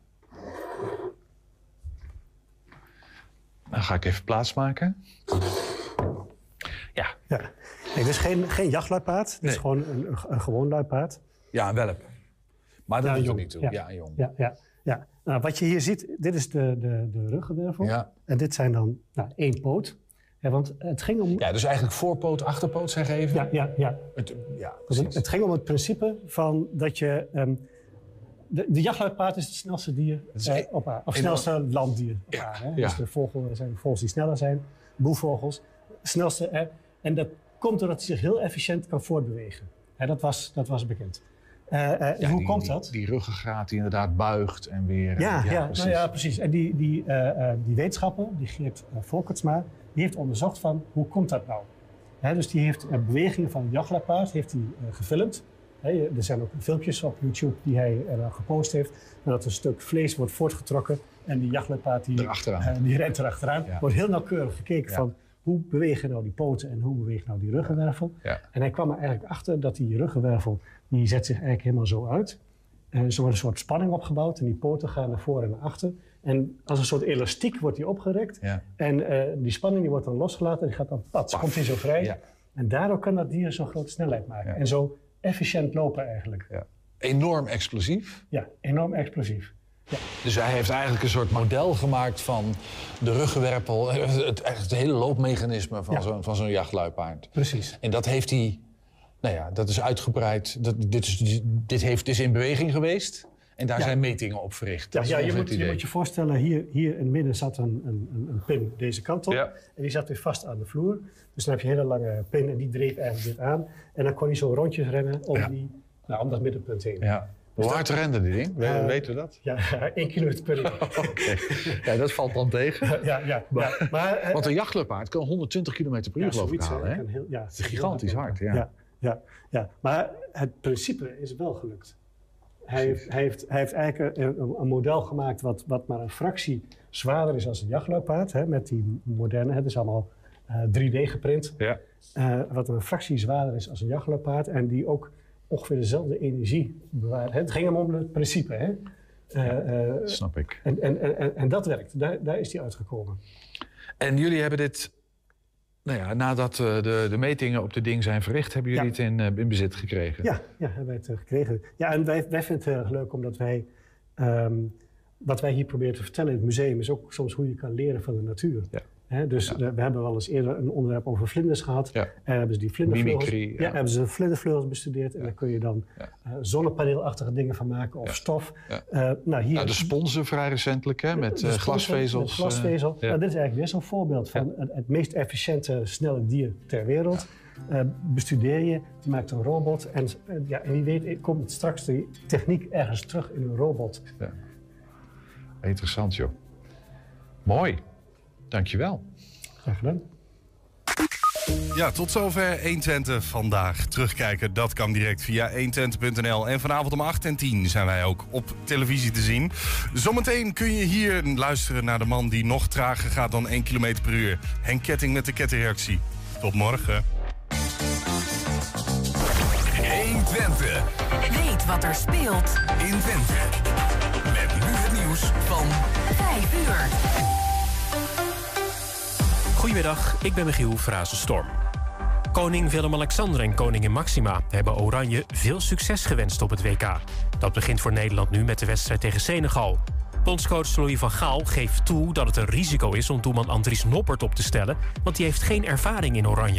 Dan ga ik even plaatsmaken. Ja. ja. Nee, dit is geen, geen jachtluipaard. Dit Nee. is gewoon een, een, een gewoon luipaard. Ja, een welp. Maar dat Ja, doet er niet toe. Ja. Ja, jong. Ja, ja, ja. Nou, wat je hier ziet, dit is de, de, de ruggenwervel. Ja. En dit zijn dan nou, één poot. Ja, want het ging om... Ja, dus eigenlijk voorpoot, achterpoot zeg even. Ja, ja, ja. Het, ja, het, het ging om het principe van dat je... ehm, de, de jachtluipaard is het snelste dier eh, e- op aarde. Of enorm. snelste landdier op aarde. Hè? ja. Dus de vogel, er zijn vogels die sneller zijn. Boevogels. Snelste. En dat komt doordat hij zich heel efficiënt kan voortbewegen. Hè, dat, was, dat was bekend. Eh, eh, Ja, hoe die- komt die- dat? Die ruggengraat die inderdaad buigt en weer... eh, Ja, ja, precies. Nou ja, precies. En die, die, eh, eh, die wetenschapper, die Geert Volkertsma, die heeft onderzocht van hoe komt dat nou? Dus die heeft eh, bewegingen van een jachtluipaard heeft hij, eh, gefilmd. Er zijn ook filmpjes op YouTube die hij al gepost heeft. Dat een stuk vlees wordt voortgetrokken en die jachtluipaard die, eh, die rent erachteraan. Ja. Wordt heel nauwkeurig gekeken Ja. van hoe bewegen nou die poten en hoe beweegt nou die ruggenwervel. Ja. En hij kwam er eigenlijk achter dat die ruggenwervel, die zet zich eigenlijk helemaal zo uit. En er wordt een soort spanning opgebouwd en die poten gaan naar voren en naar achter. En als een soort elastiek wordt die opgerekt. Ja. En eh, die spanning die wordt dan losgelaten en die gaat dan pats, komt hij zo vrij. Ja. En daardoor kan dat dier zo'n grote snelheid maken. En zo efficiënt lopen eigenlijk. Ja. Enorm explosief. Ja, enorm explosief. Dus hij heeft eigenlijk een soort model gemaakt van de ruggenwerpel. eh, Het, het hele loopmechanisme van zo'n van zo'n jachtluipaard. Precies. En dat heeft hij... Nou ja, dat is uitgebreid. Dat, dit, is, dit heeft, is in beweging geweest. En daar Ja. zijn metingen op verricht. Ja, Dat is ja je, moet, het je moet je voorstellen, hier, hier in het midden zat een, een, een- een pin deze kant op. Ja. En die zat weer vast aan de vloer. Dus dan heb je een hele lange pin en die dreef eigenlijk dit aan. En dan kon hij zo rondjes rennen om, Ja. die, nou, om dat middenpunt heen. Ja. Hoe hard rende die ding? We, Eh, weten we dat? Ja, één kilometer per uur. Ja, dat valt dan tegen. ja, ja, ja. Maar, eh, Want een jachtluipaard kan 120 km per uur Ja, geloof ik halen. hè. Heel- ja, dat is gigantisch hard. Ja. Ja, ja, ja. Maar het principe is wel gelukt. Hij heeft, hij, heeft, hij heeft eigenlijk een, een- model gemaakt wat, wat maar een fractie zwaarder is als een jachtluipaard. Hè, met die moderne, het is allemaal eh, 3D geprint. Ja. Eh, wat een fractie zwaarder is als een jachtluipaard. En die ook ongeveer dezelfde energie bewaart. Hè. Het ging hem om het principe. Hè. Eh, eh, Snap ik. en, en, en, en dat werkt. Daar, daar is hij uitgekomen. En jullie hebben dit, nou ja, nadat eh, de, de metingen op de ding zijn verricht, hebben jullie het in, eh, in bezit gekregen? Ja, ja hebben wij het eh, gekregen. Ja, en wij, wij vinden het heel erg leuk omdat wij... ehm, wat wij hier proberen te vertellen in het museum is ook soms hoe je kan leren van de natuur. Hè, dus we hebben wel eens eerder een onderwerp over vlinders gehad. En hebben ze die vlindervleugels, Mimicry, ja. ja. hebben ze de vlindervleugels bestudeerd. En daar kun je dan eh, zonnepaneelachtige dingen van maken of stof. Ja. Eh, nou, hier, Nou, de sponsen vrij recentelijk, hè, met eh, glasvezels. Met glasvezel. ja. Nou, dit is eigenlijk weer zo'n voorbeeld van het, het meest efficiënte, snelle dier ter wereld. Bestudeer je, je maakt een robot en, ja, en wie weet komt straks de techniek ergens terug in een robot. Interessant, joh. Mooi. Dankjewel. Graag gedaan. Ja, tot zover 120 vandaag. Terugkijken, dat kan direct via 120.nl. En vanavond om 8 en 10 zijn wij ook op televisie te zien. Zometeen kun je hier luisteren naar de man die nog trager gaat dan 1 km per uur. Henk Ketting met de kettingreactie. Tot morgen. 120. Weet wat er speelt in Twente. Met nu het nieuws van 5 uur. Goedemiddag, ik ben Michiel Frazenstorm. Koning Willem-Alexander en koningin Maxima hebben Oranje veel succes gewenst op het WK. Dat begint voor Nederland nu met de wedstrijd tegen Senegal. Bondscoach Louis van Gaal geeft toe dat het een risico is om doelman Andries Noppert op te stellen... want die heeft geen ervaring in Oranje.